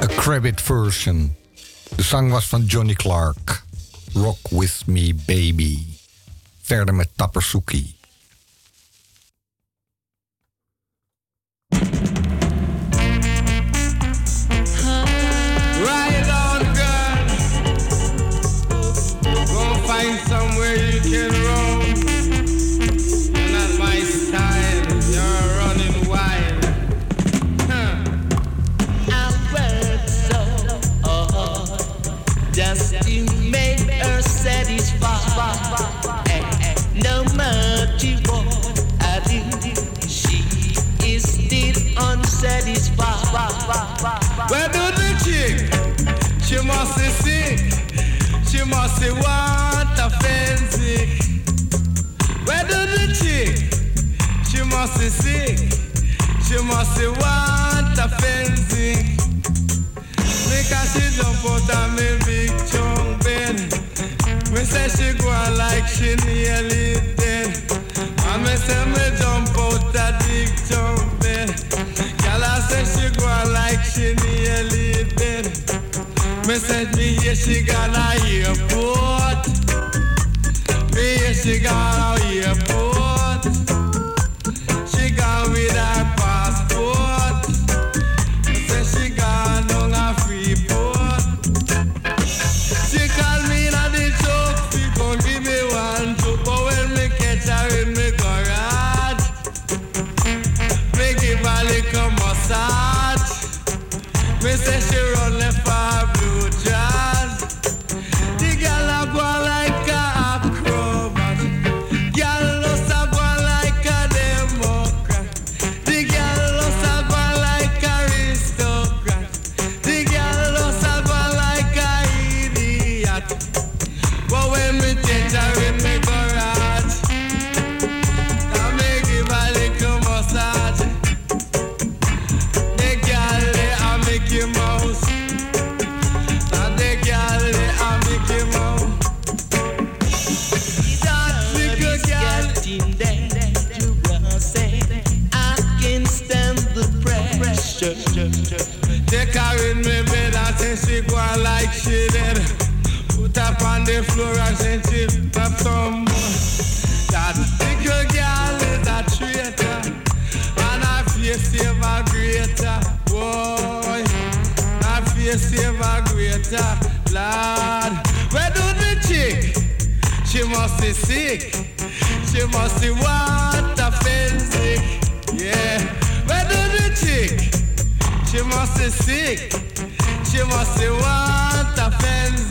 A credit version. De zang was van Johnny Clark. Rock with me, baby. Verder met Tappersuki. music. She must see what a fancy. Yeah. Where do the chick? She must be sick. She must see what a fancy.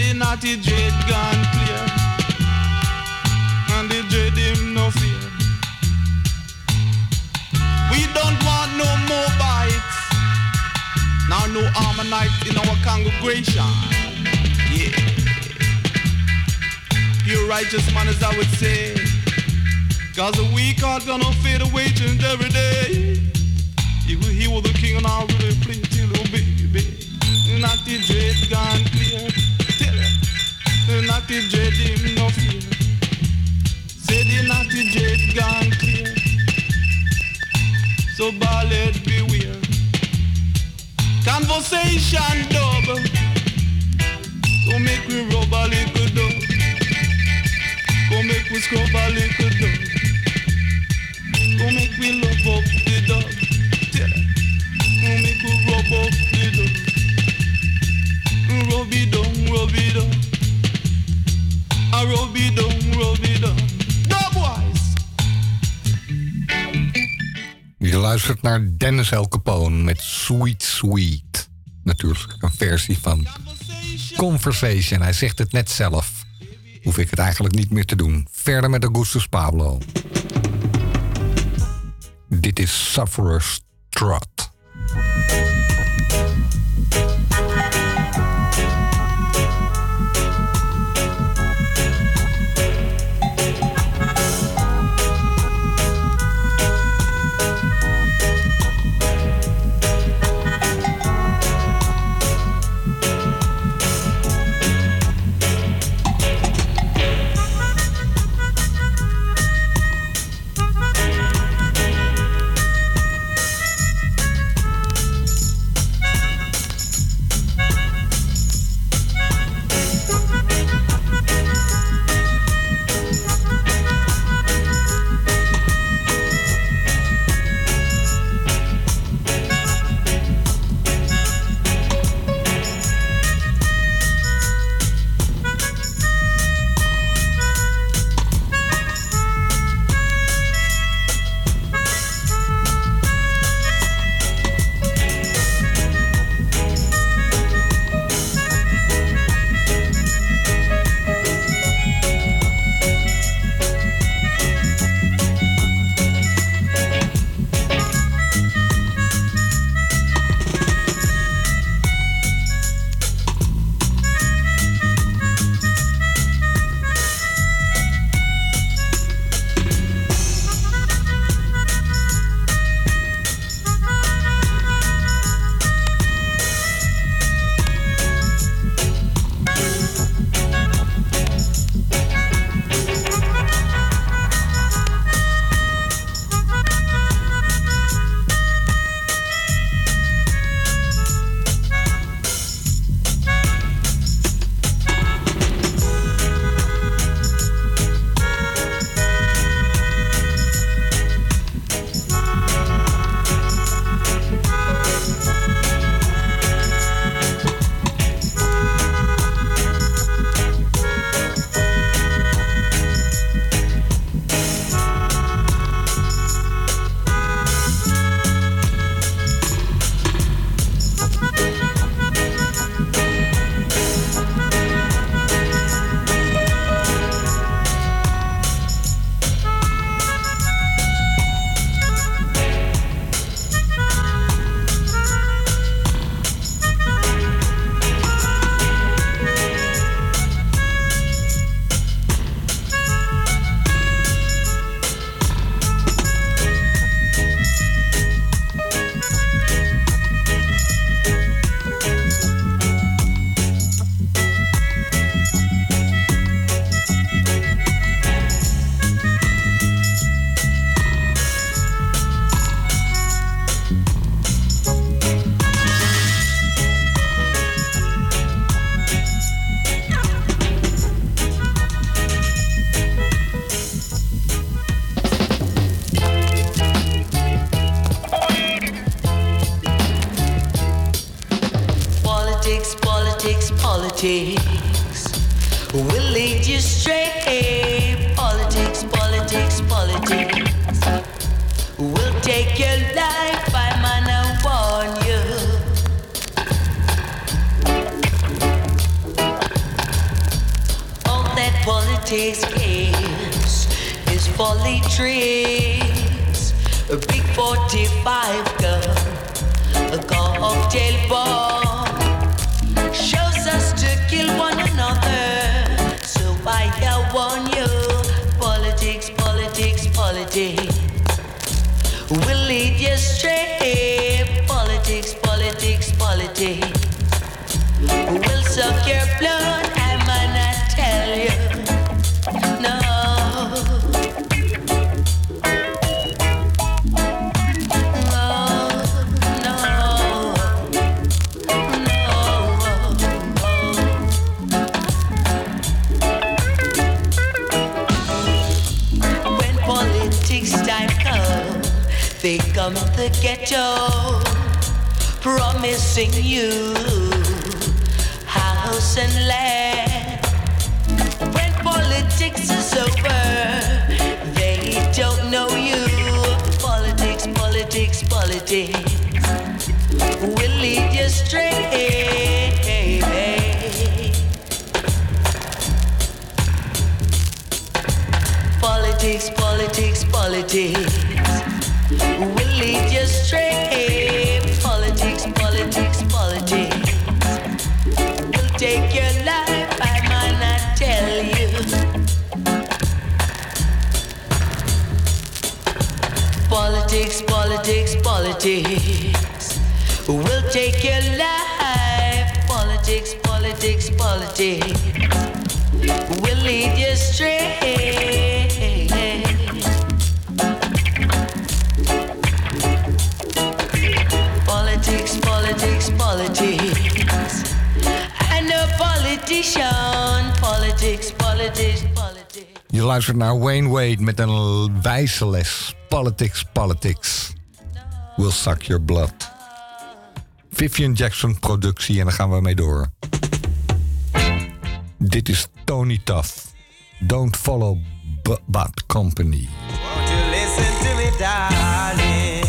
The naughty dread gone clear and the dread him no fear. We don't want no more bites. Now no Ammonites in our congregation. Yeah. You righteous man as I would say. Cause the weak heart gonna fade away change every day. He will, he was the king and I really play till little baby. Not the dread gone clear. Dread him no fear. Clear. So beware. Conversation make rub a little dub. Go make scrub a little dub. Go make love up the dub. Go make rub up the dub. Rub it down, rub it down. I. Je luistert naar Dennis El Capone met Sweet Sweet. Natuurlijk een versie van Conversation. Hij zegt het net zelf. Hoef ik het eigenlijk niet meer te doen. Verder met Augustus Pablo. Dit is Sufferer's Trot. naar Wayne Wade met een wijze les. Politics, politics. Will suck your blood. Vivian Jackson productie en daar gaan we mee door. Dit is Tony Tough. Don't follow bad company. Won't you listen to darling?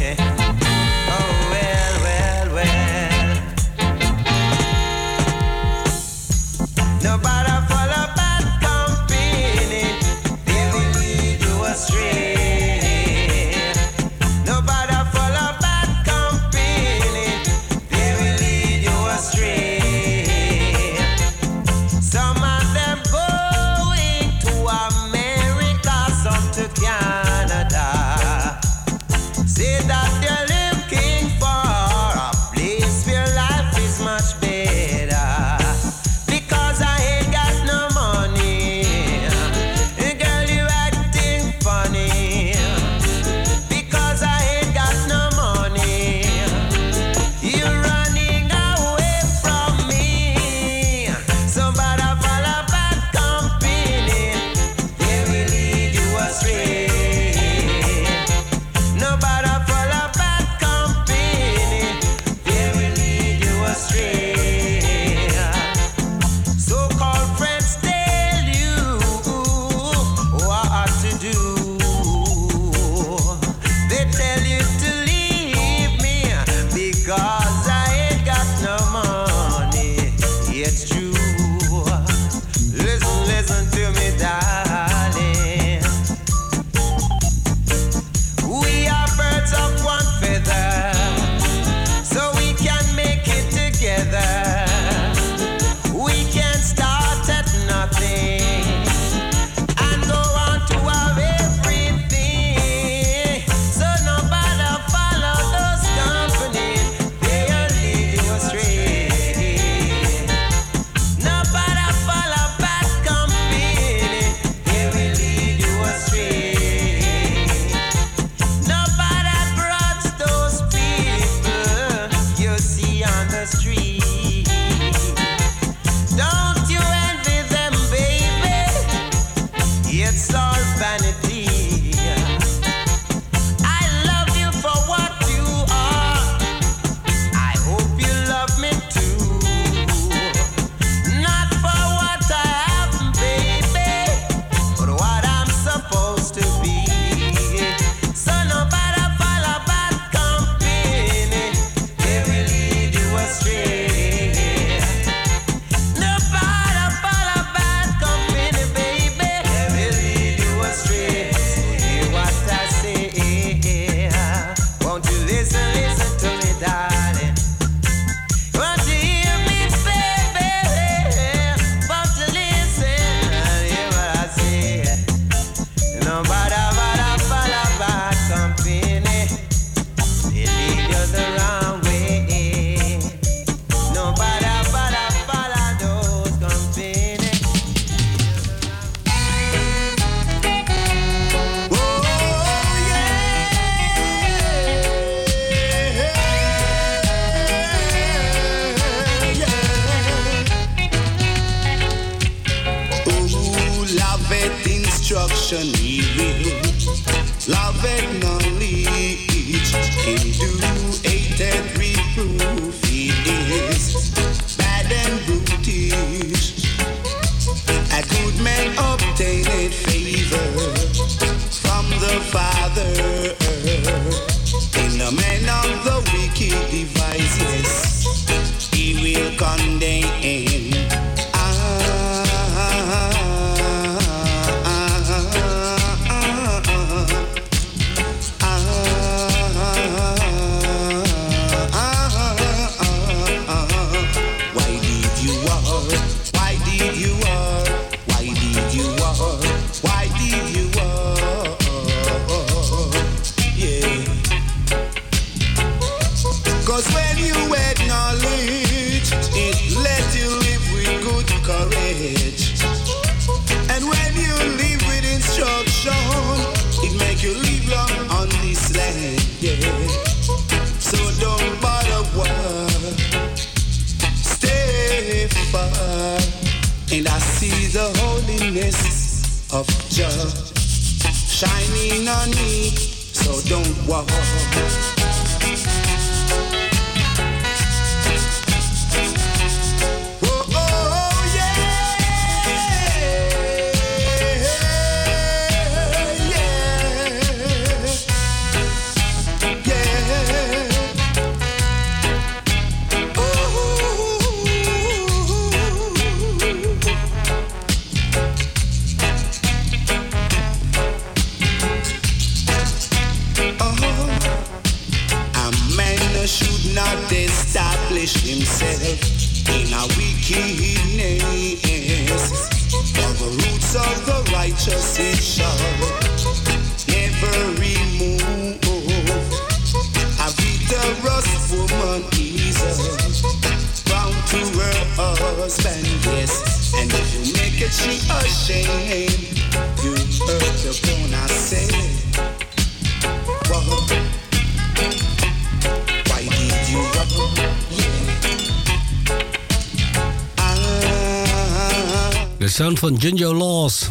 van Junjo Lawes.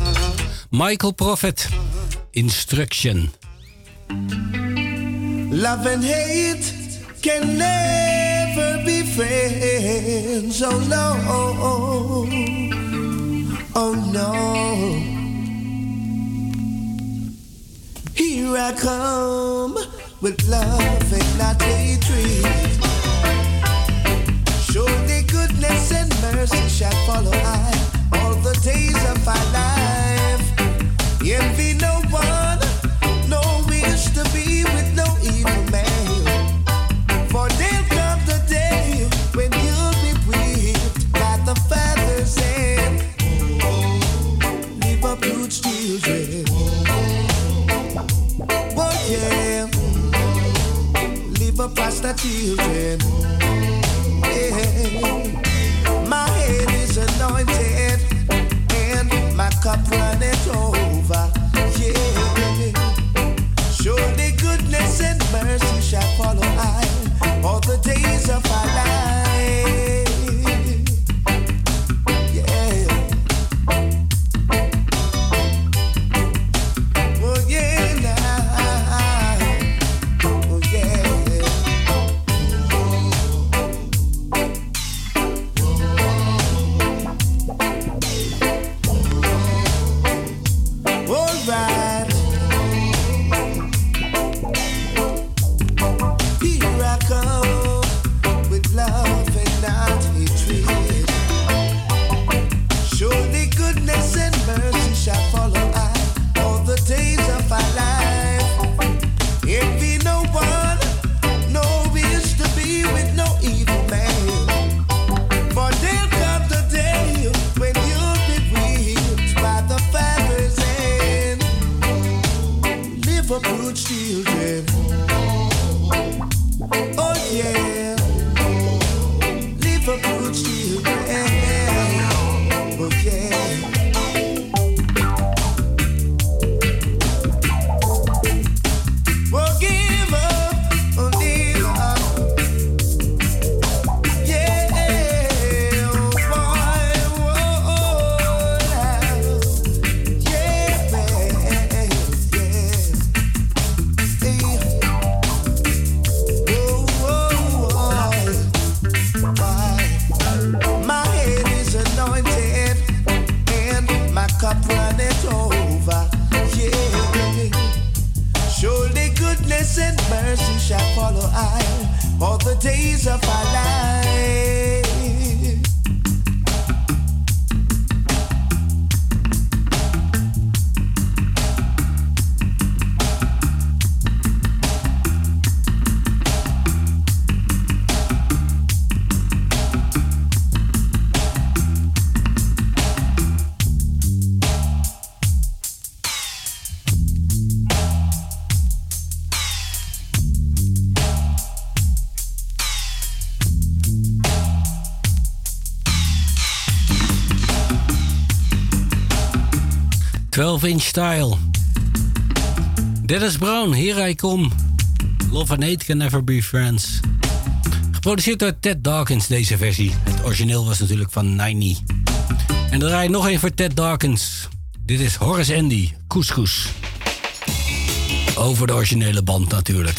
Michael Prophet. Instruction. Love and hate can never be friends. Oh no. Oh no. Here I come with love and not hatred. 12 inch style. Dennis Brown, Here I Come. Love and Hate Can Never Be Friends. Geproduceerd door Ted Dawkins, deze versie. Het origineel was natuurlijk van Niney. En dan draai ik nog even voor Ted Dawkins. Dit is Horace Andy, Couscous. Over de originele band natuurlijk.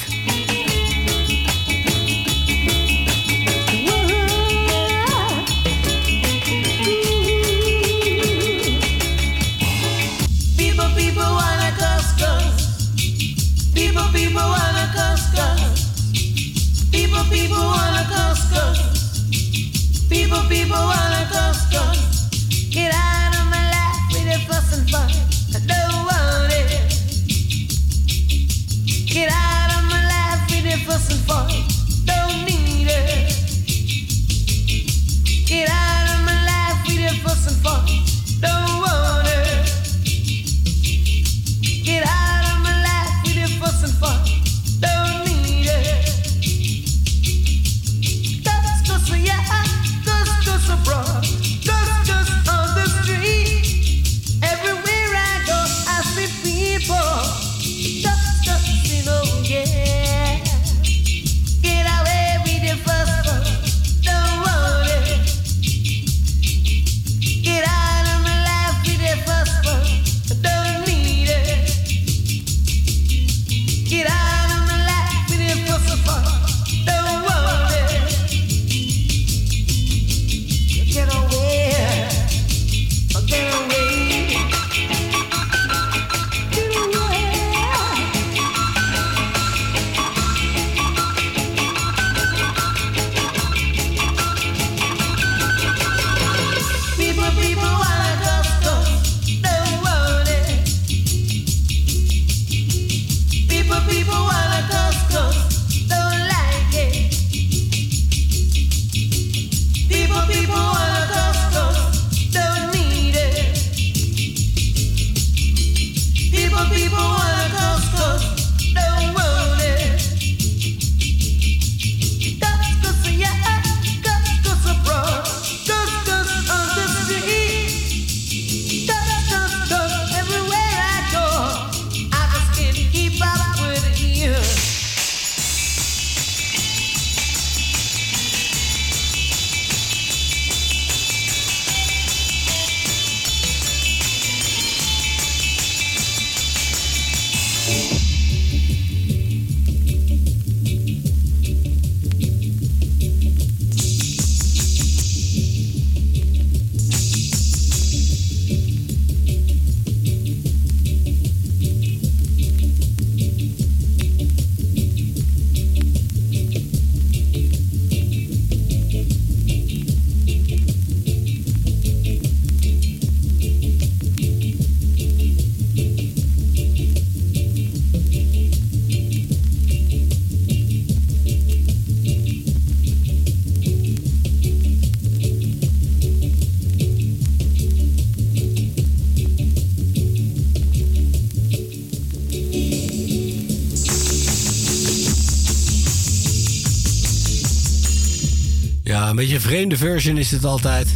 Beetje een vreemde version is het altijd.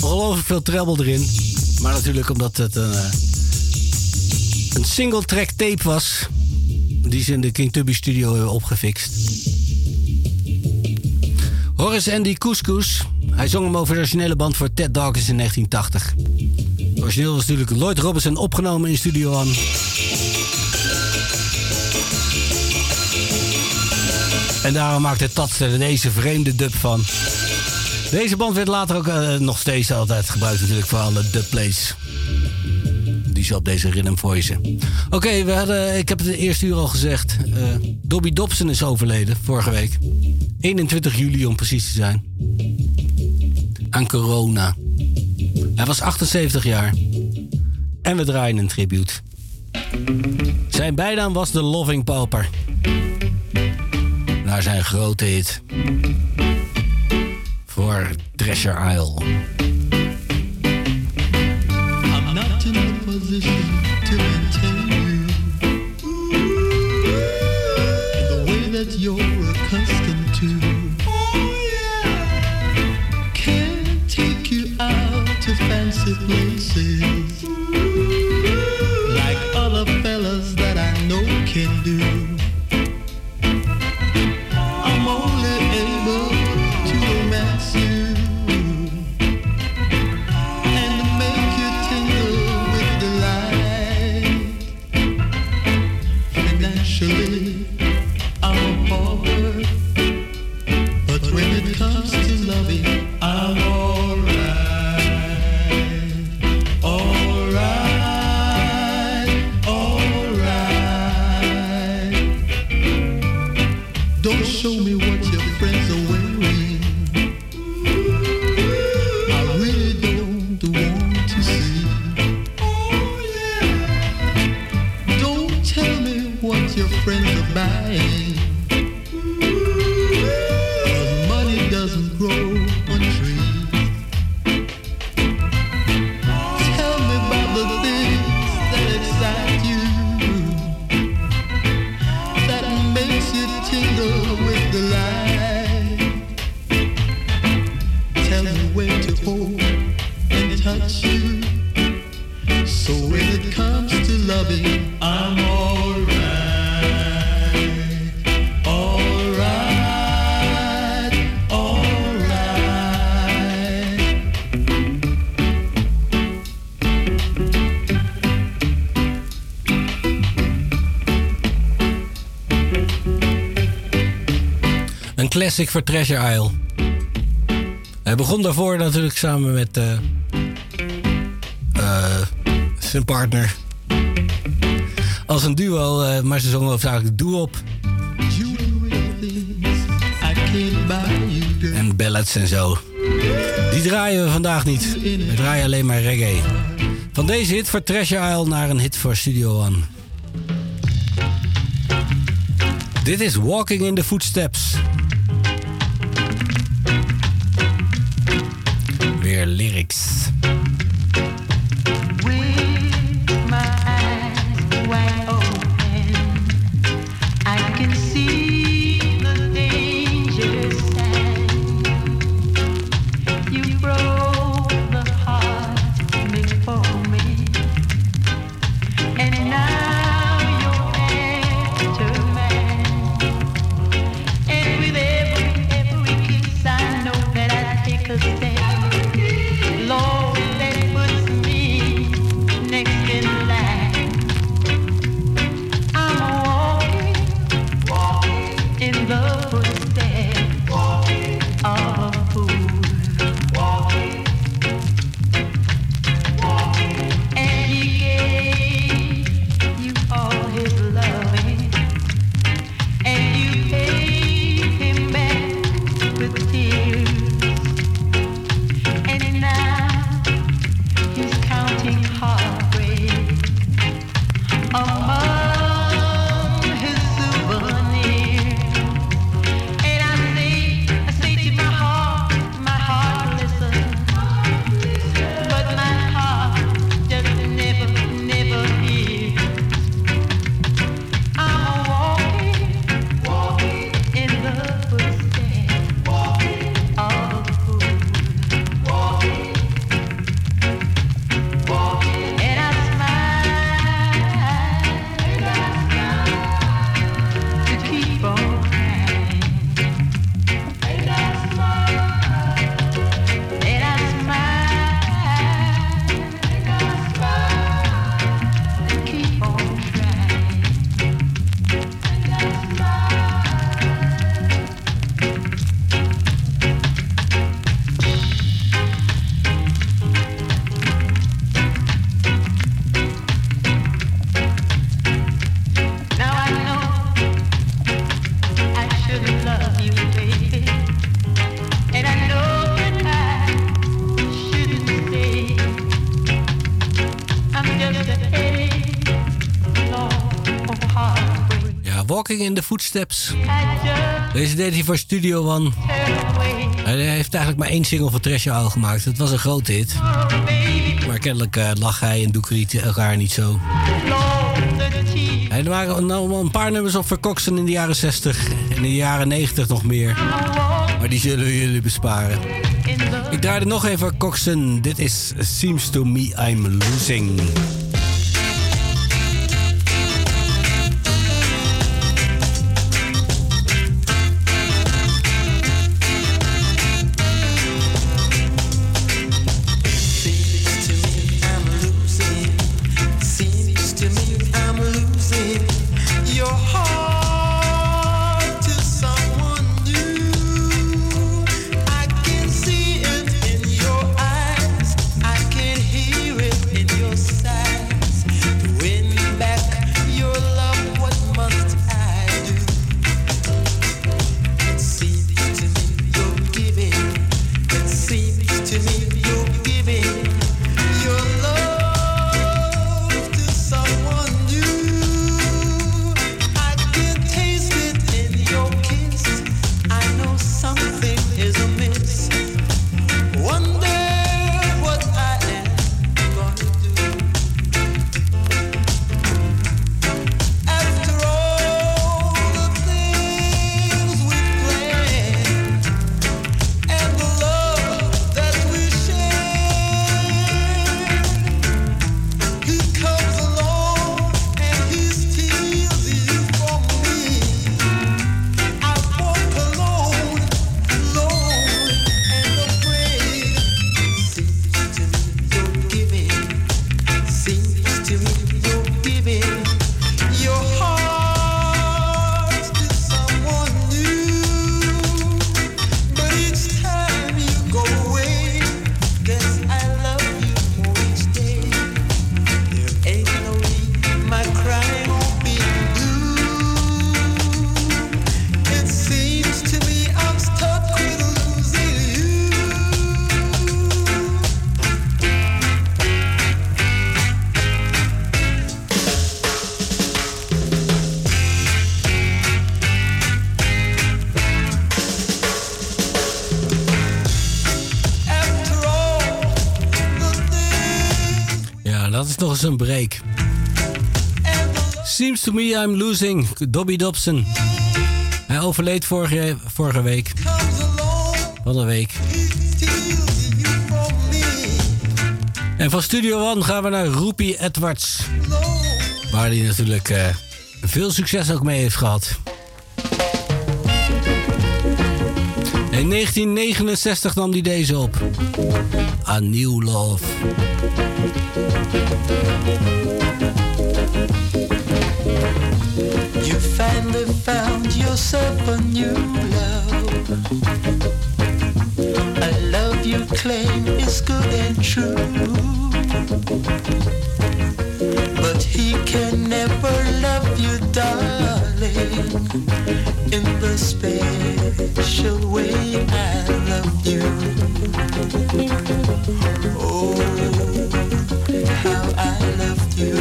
Ongelooflijk veel treble erin. Maar natuurlijk omdat het een, eh, een single track tape was. Die ze in de King Tubby studio hebben opgefixt. Horace Andy Couscous. Hij zong hem over de originele band voor Ted Dawkins in 1980. Het origineel was natuurlijk Lloyd Robinson opgenomen in Studio One. En daarom maakte Tats er deze vreemde dub van. Deze band werd later ook eh, nog steeds altijd gebruikt natuurlijk voor alle dubplays. Die ze op deze rhythm voicen. Oké, ik heb het de eerste uur al gezegd. eh, Dobby Dobson is overleden vorige week. 21 juli om precies te zijn. Aan corona. Hij was 78 jaar. En we draaien een tribute. Zijn bijnaam was de Loving Pauper. Naar zijn grote hit. Treasure Isle. I'm not in a position to classic voor Treasure Isle. Hij begon daarvoor natuurlijk samen met eh, eh, zijn partner. Als een duo, eh, maar ze zongen hoofdzakelijk buy you, en ballads en zo. Die draaien we vandaag niet. We draaien alleen maar reggae. Van deze hit voor Treasure Isle naar een hit voor Studio One. Dit is Walking in the Footsteps. Just Deze deed hij voor Studio One. Hij heeft eigenlijk maar één single voor Treasure Isle gemaakt. Het was een grote hit. Maar kennelijk eh, lag hij en Doekriet elkaar niet zo. Tears. Hij waren nou een paar nummers op Coxon in de jaren 60 en in de jaren 90 nog meer. Maar die zullen jullie besparen. Ik draaide nog even Coxon. Dit is Seems to Me I'm Losing. Nog eens een break. Seems to me I'm losing. Dobby Dobson. Hij overleed vorige, vorige week. Van een week. En van Studio One gaan we naar Roepie Edwards. Waar hij natuurlijk eh, veel succes ook mee heeft gehad. In 1969 nam hij deze op. A New Love. You finally found yourself a new love. A love you claim is good and true. But he can never love you, darling, in the special way I love you. Oh, I loved you.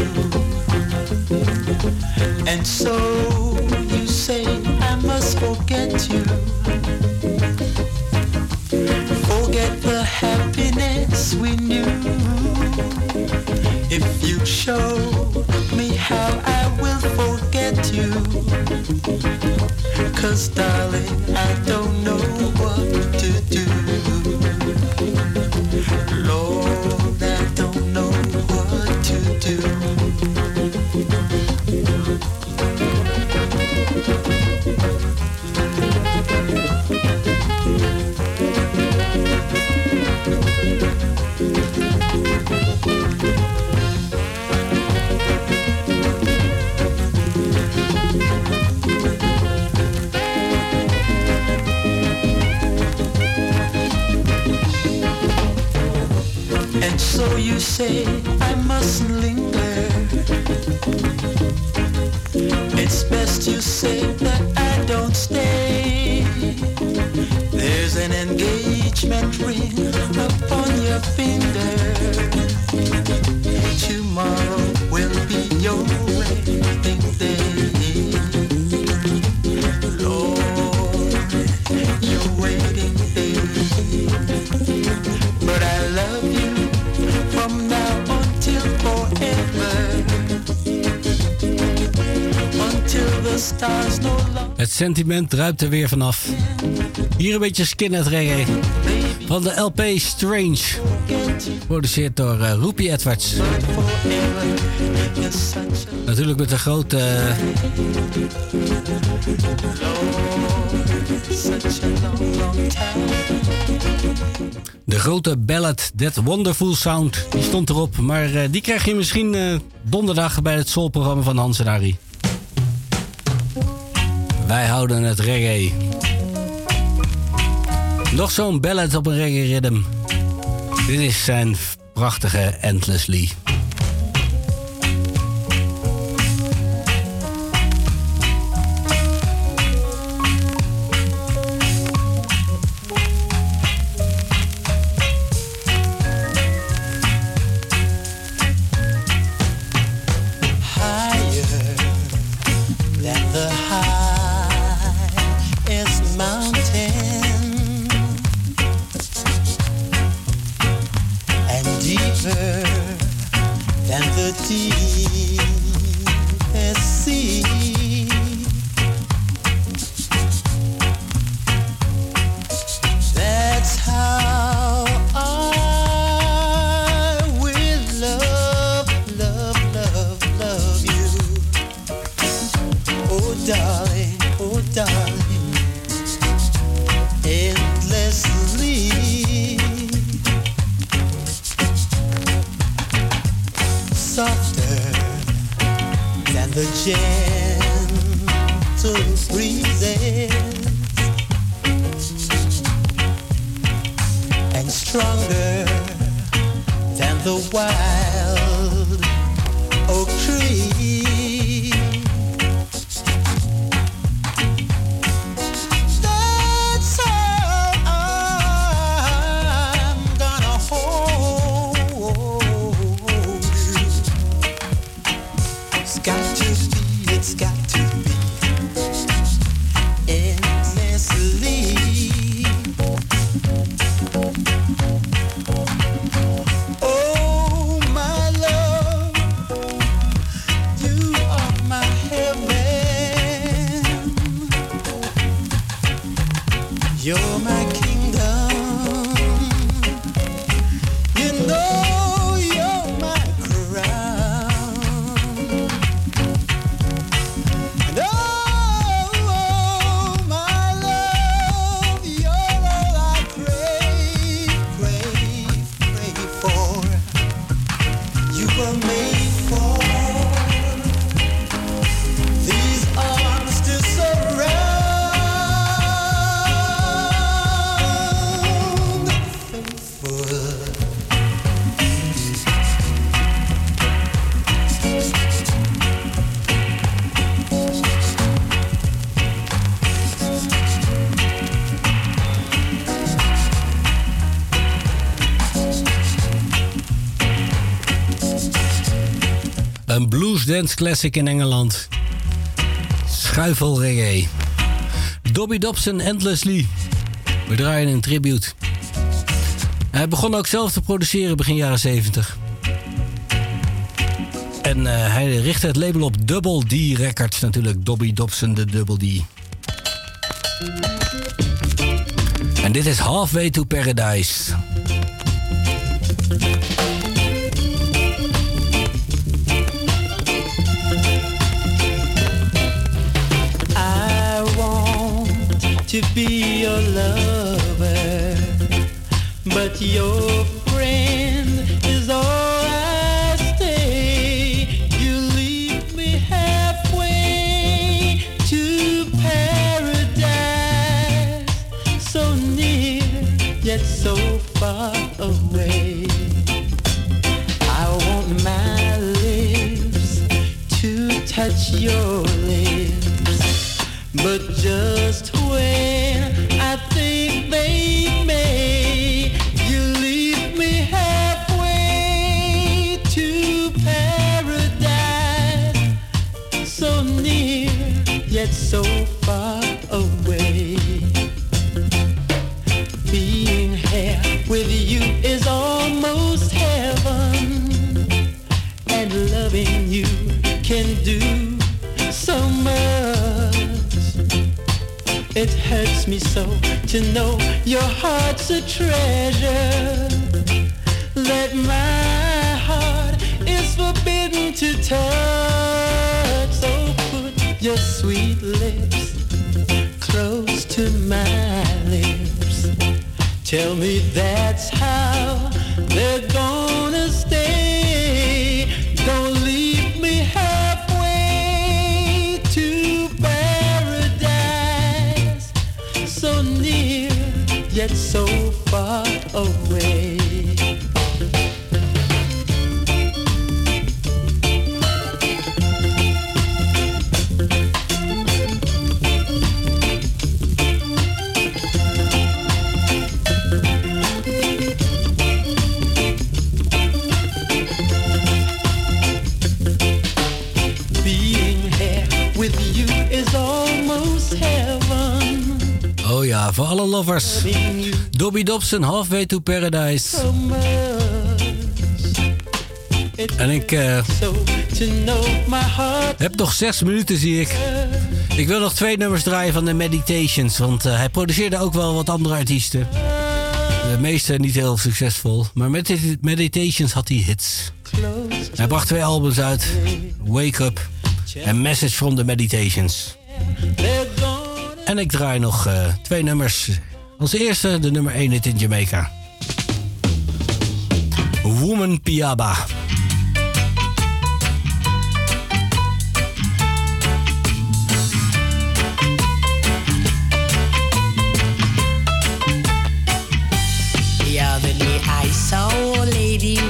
And so you say I must forget you. Forget the happiness we knew. If you show me how I will forget you. Cause darling, I don't know what you say I mustn't linger. It's best you say that I don't stay. There's an engagement ring upon your finger. Tomorrow will be your wedding day. Sentiment druipt er weer vanaf. Hier een beetje skinhead reggae. Van de LP Strange. Geproduceerd door uh, Edwards. Natuurlijk met de grote... eh. De grote ballad That Wonderful Sound. Die stond erop. Maar eh, die krijg je misschien donderdag bij het soulprogramma van Hans en Harry. Wij houden het reggae. Nog zo'n ballad op een reggae rhythm. Dit is zijn prachtige Endlessly. Dance classic in Engeland. Schuifel reggae. Dobby Dobson Endlessly. We draaien een tribute. Hij begon ook zelf te produceren begin jaren 70. En eh, hij richtte het label op Double D Records natuurlijk. Dobby Dobson, de Double D. En dit is Halfway to Paradise. Loving you can do so much. It hurts me so to know your heart's a treasure that my heart is forbidden to touch. So put your sweet lips close to my lips. Tell me that's so far away. Alle lovers. Dobby Dobson, Halfway to Paradise. En ik eh, heb nog zes minuten, zie ik. Ik wil nog twee nummers draaien van de Meditations. Want eh, hij produceerde ook wel wat andere artiesten. De meeste niet heel succesvol. Maar met dit Meditations had hij hits. Hij bracht twee albums uit. Wake Up en Message from the Meditations. En ik draai nog eh, twee nummers. Als eerste de nummer 1 hit in Jamaica. Woman Piaba.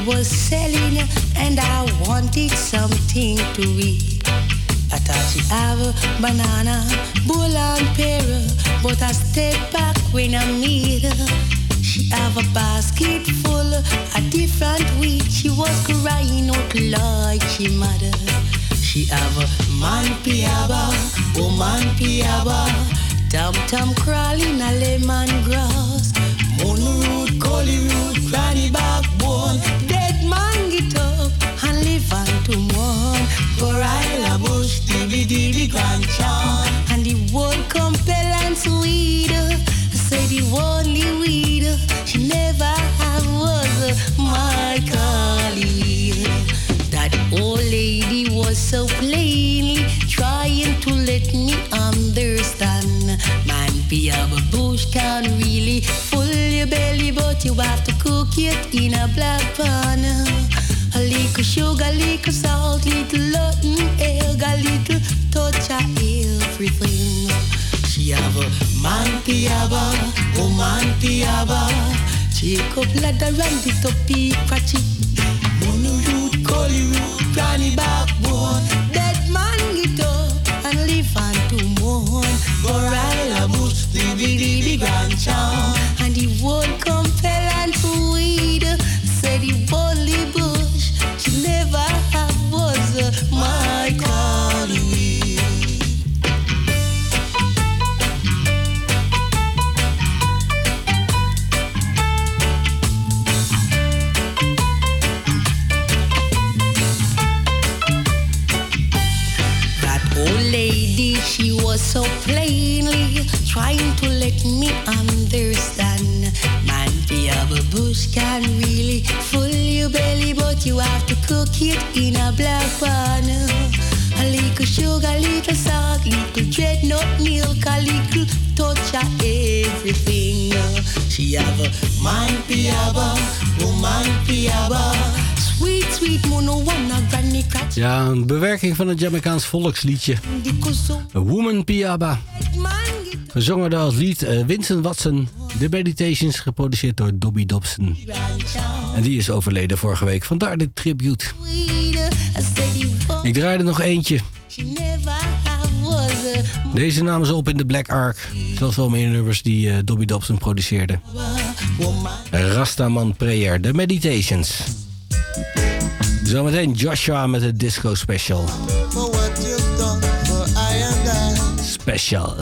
Was selling and I wanted something to eat. Thought she have a banana, bull and pear, but I stepped back when I meet her. She have a basket full of different wheat. She was crying out like she mother. She have a man piaba, woman piaba, Tom Tom crawling a lemon grass. Moon root, collie root, granny backbone. To mourn. Gorilla bush, dibby dibby grand charm. And the one compel and sweet. Say the only weed she never have was my collie. That old lady was so plainly trying to let me understand. Man, be a bush can really full your belly, but you have to cook it in a black pan. A little sugar, little salt, little nothing, egg, a little touch of everything. She have a man piaba, oh man piaba. Take up ladder and it up peak patchy. Money root, collie root, granny backbone. Dead man get up and live on to mourn. Gorilla bush, the the the grandchild. And so plainly trying to let me understand. Man, the other bush can really full your belly, but you have to cook it in a black pan. A little sugar, little salt, little dreadnought milk, a little touch of everything. She have a man piaba, woman piaba. Sweet, sweet mono, wanna granny catch. Ja, een bewerking van het Jamaicaans volksliedje. A Woman Piaba. Gezongen door als lied eh, Winston Watson. The Meditations, geproduceerd door Dobby Dobson. En die is overleden vorige week. Vandaar dit tribute. Ik draai er nog eentje. Deze namen ze op in de Black Ark. Zoals wel meer nummers die eh, Dobby Dobson produceerde. Rastaman Prayer, The Meditations. Zometeen Joshua met de Disco Special. For what you've done for I and I. Special.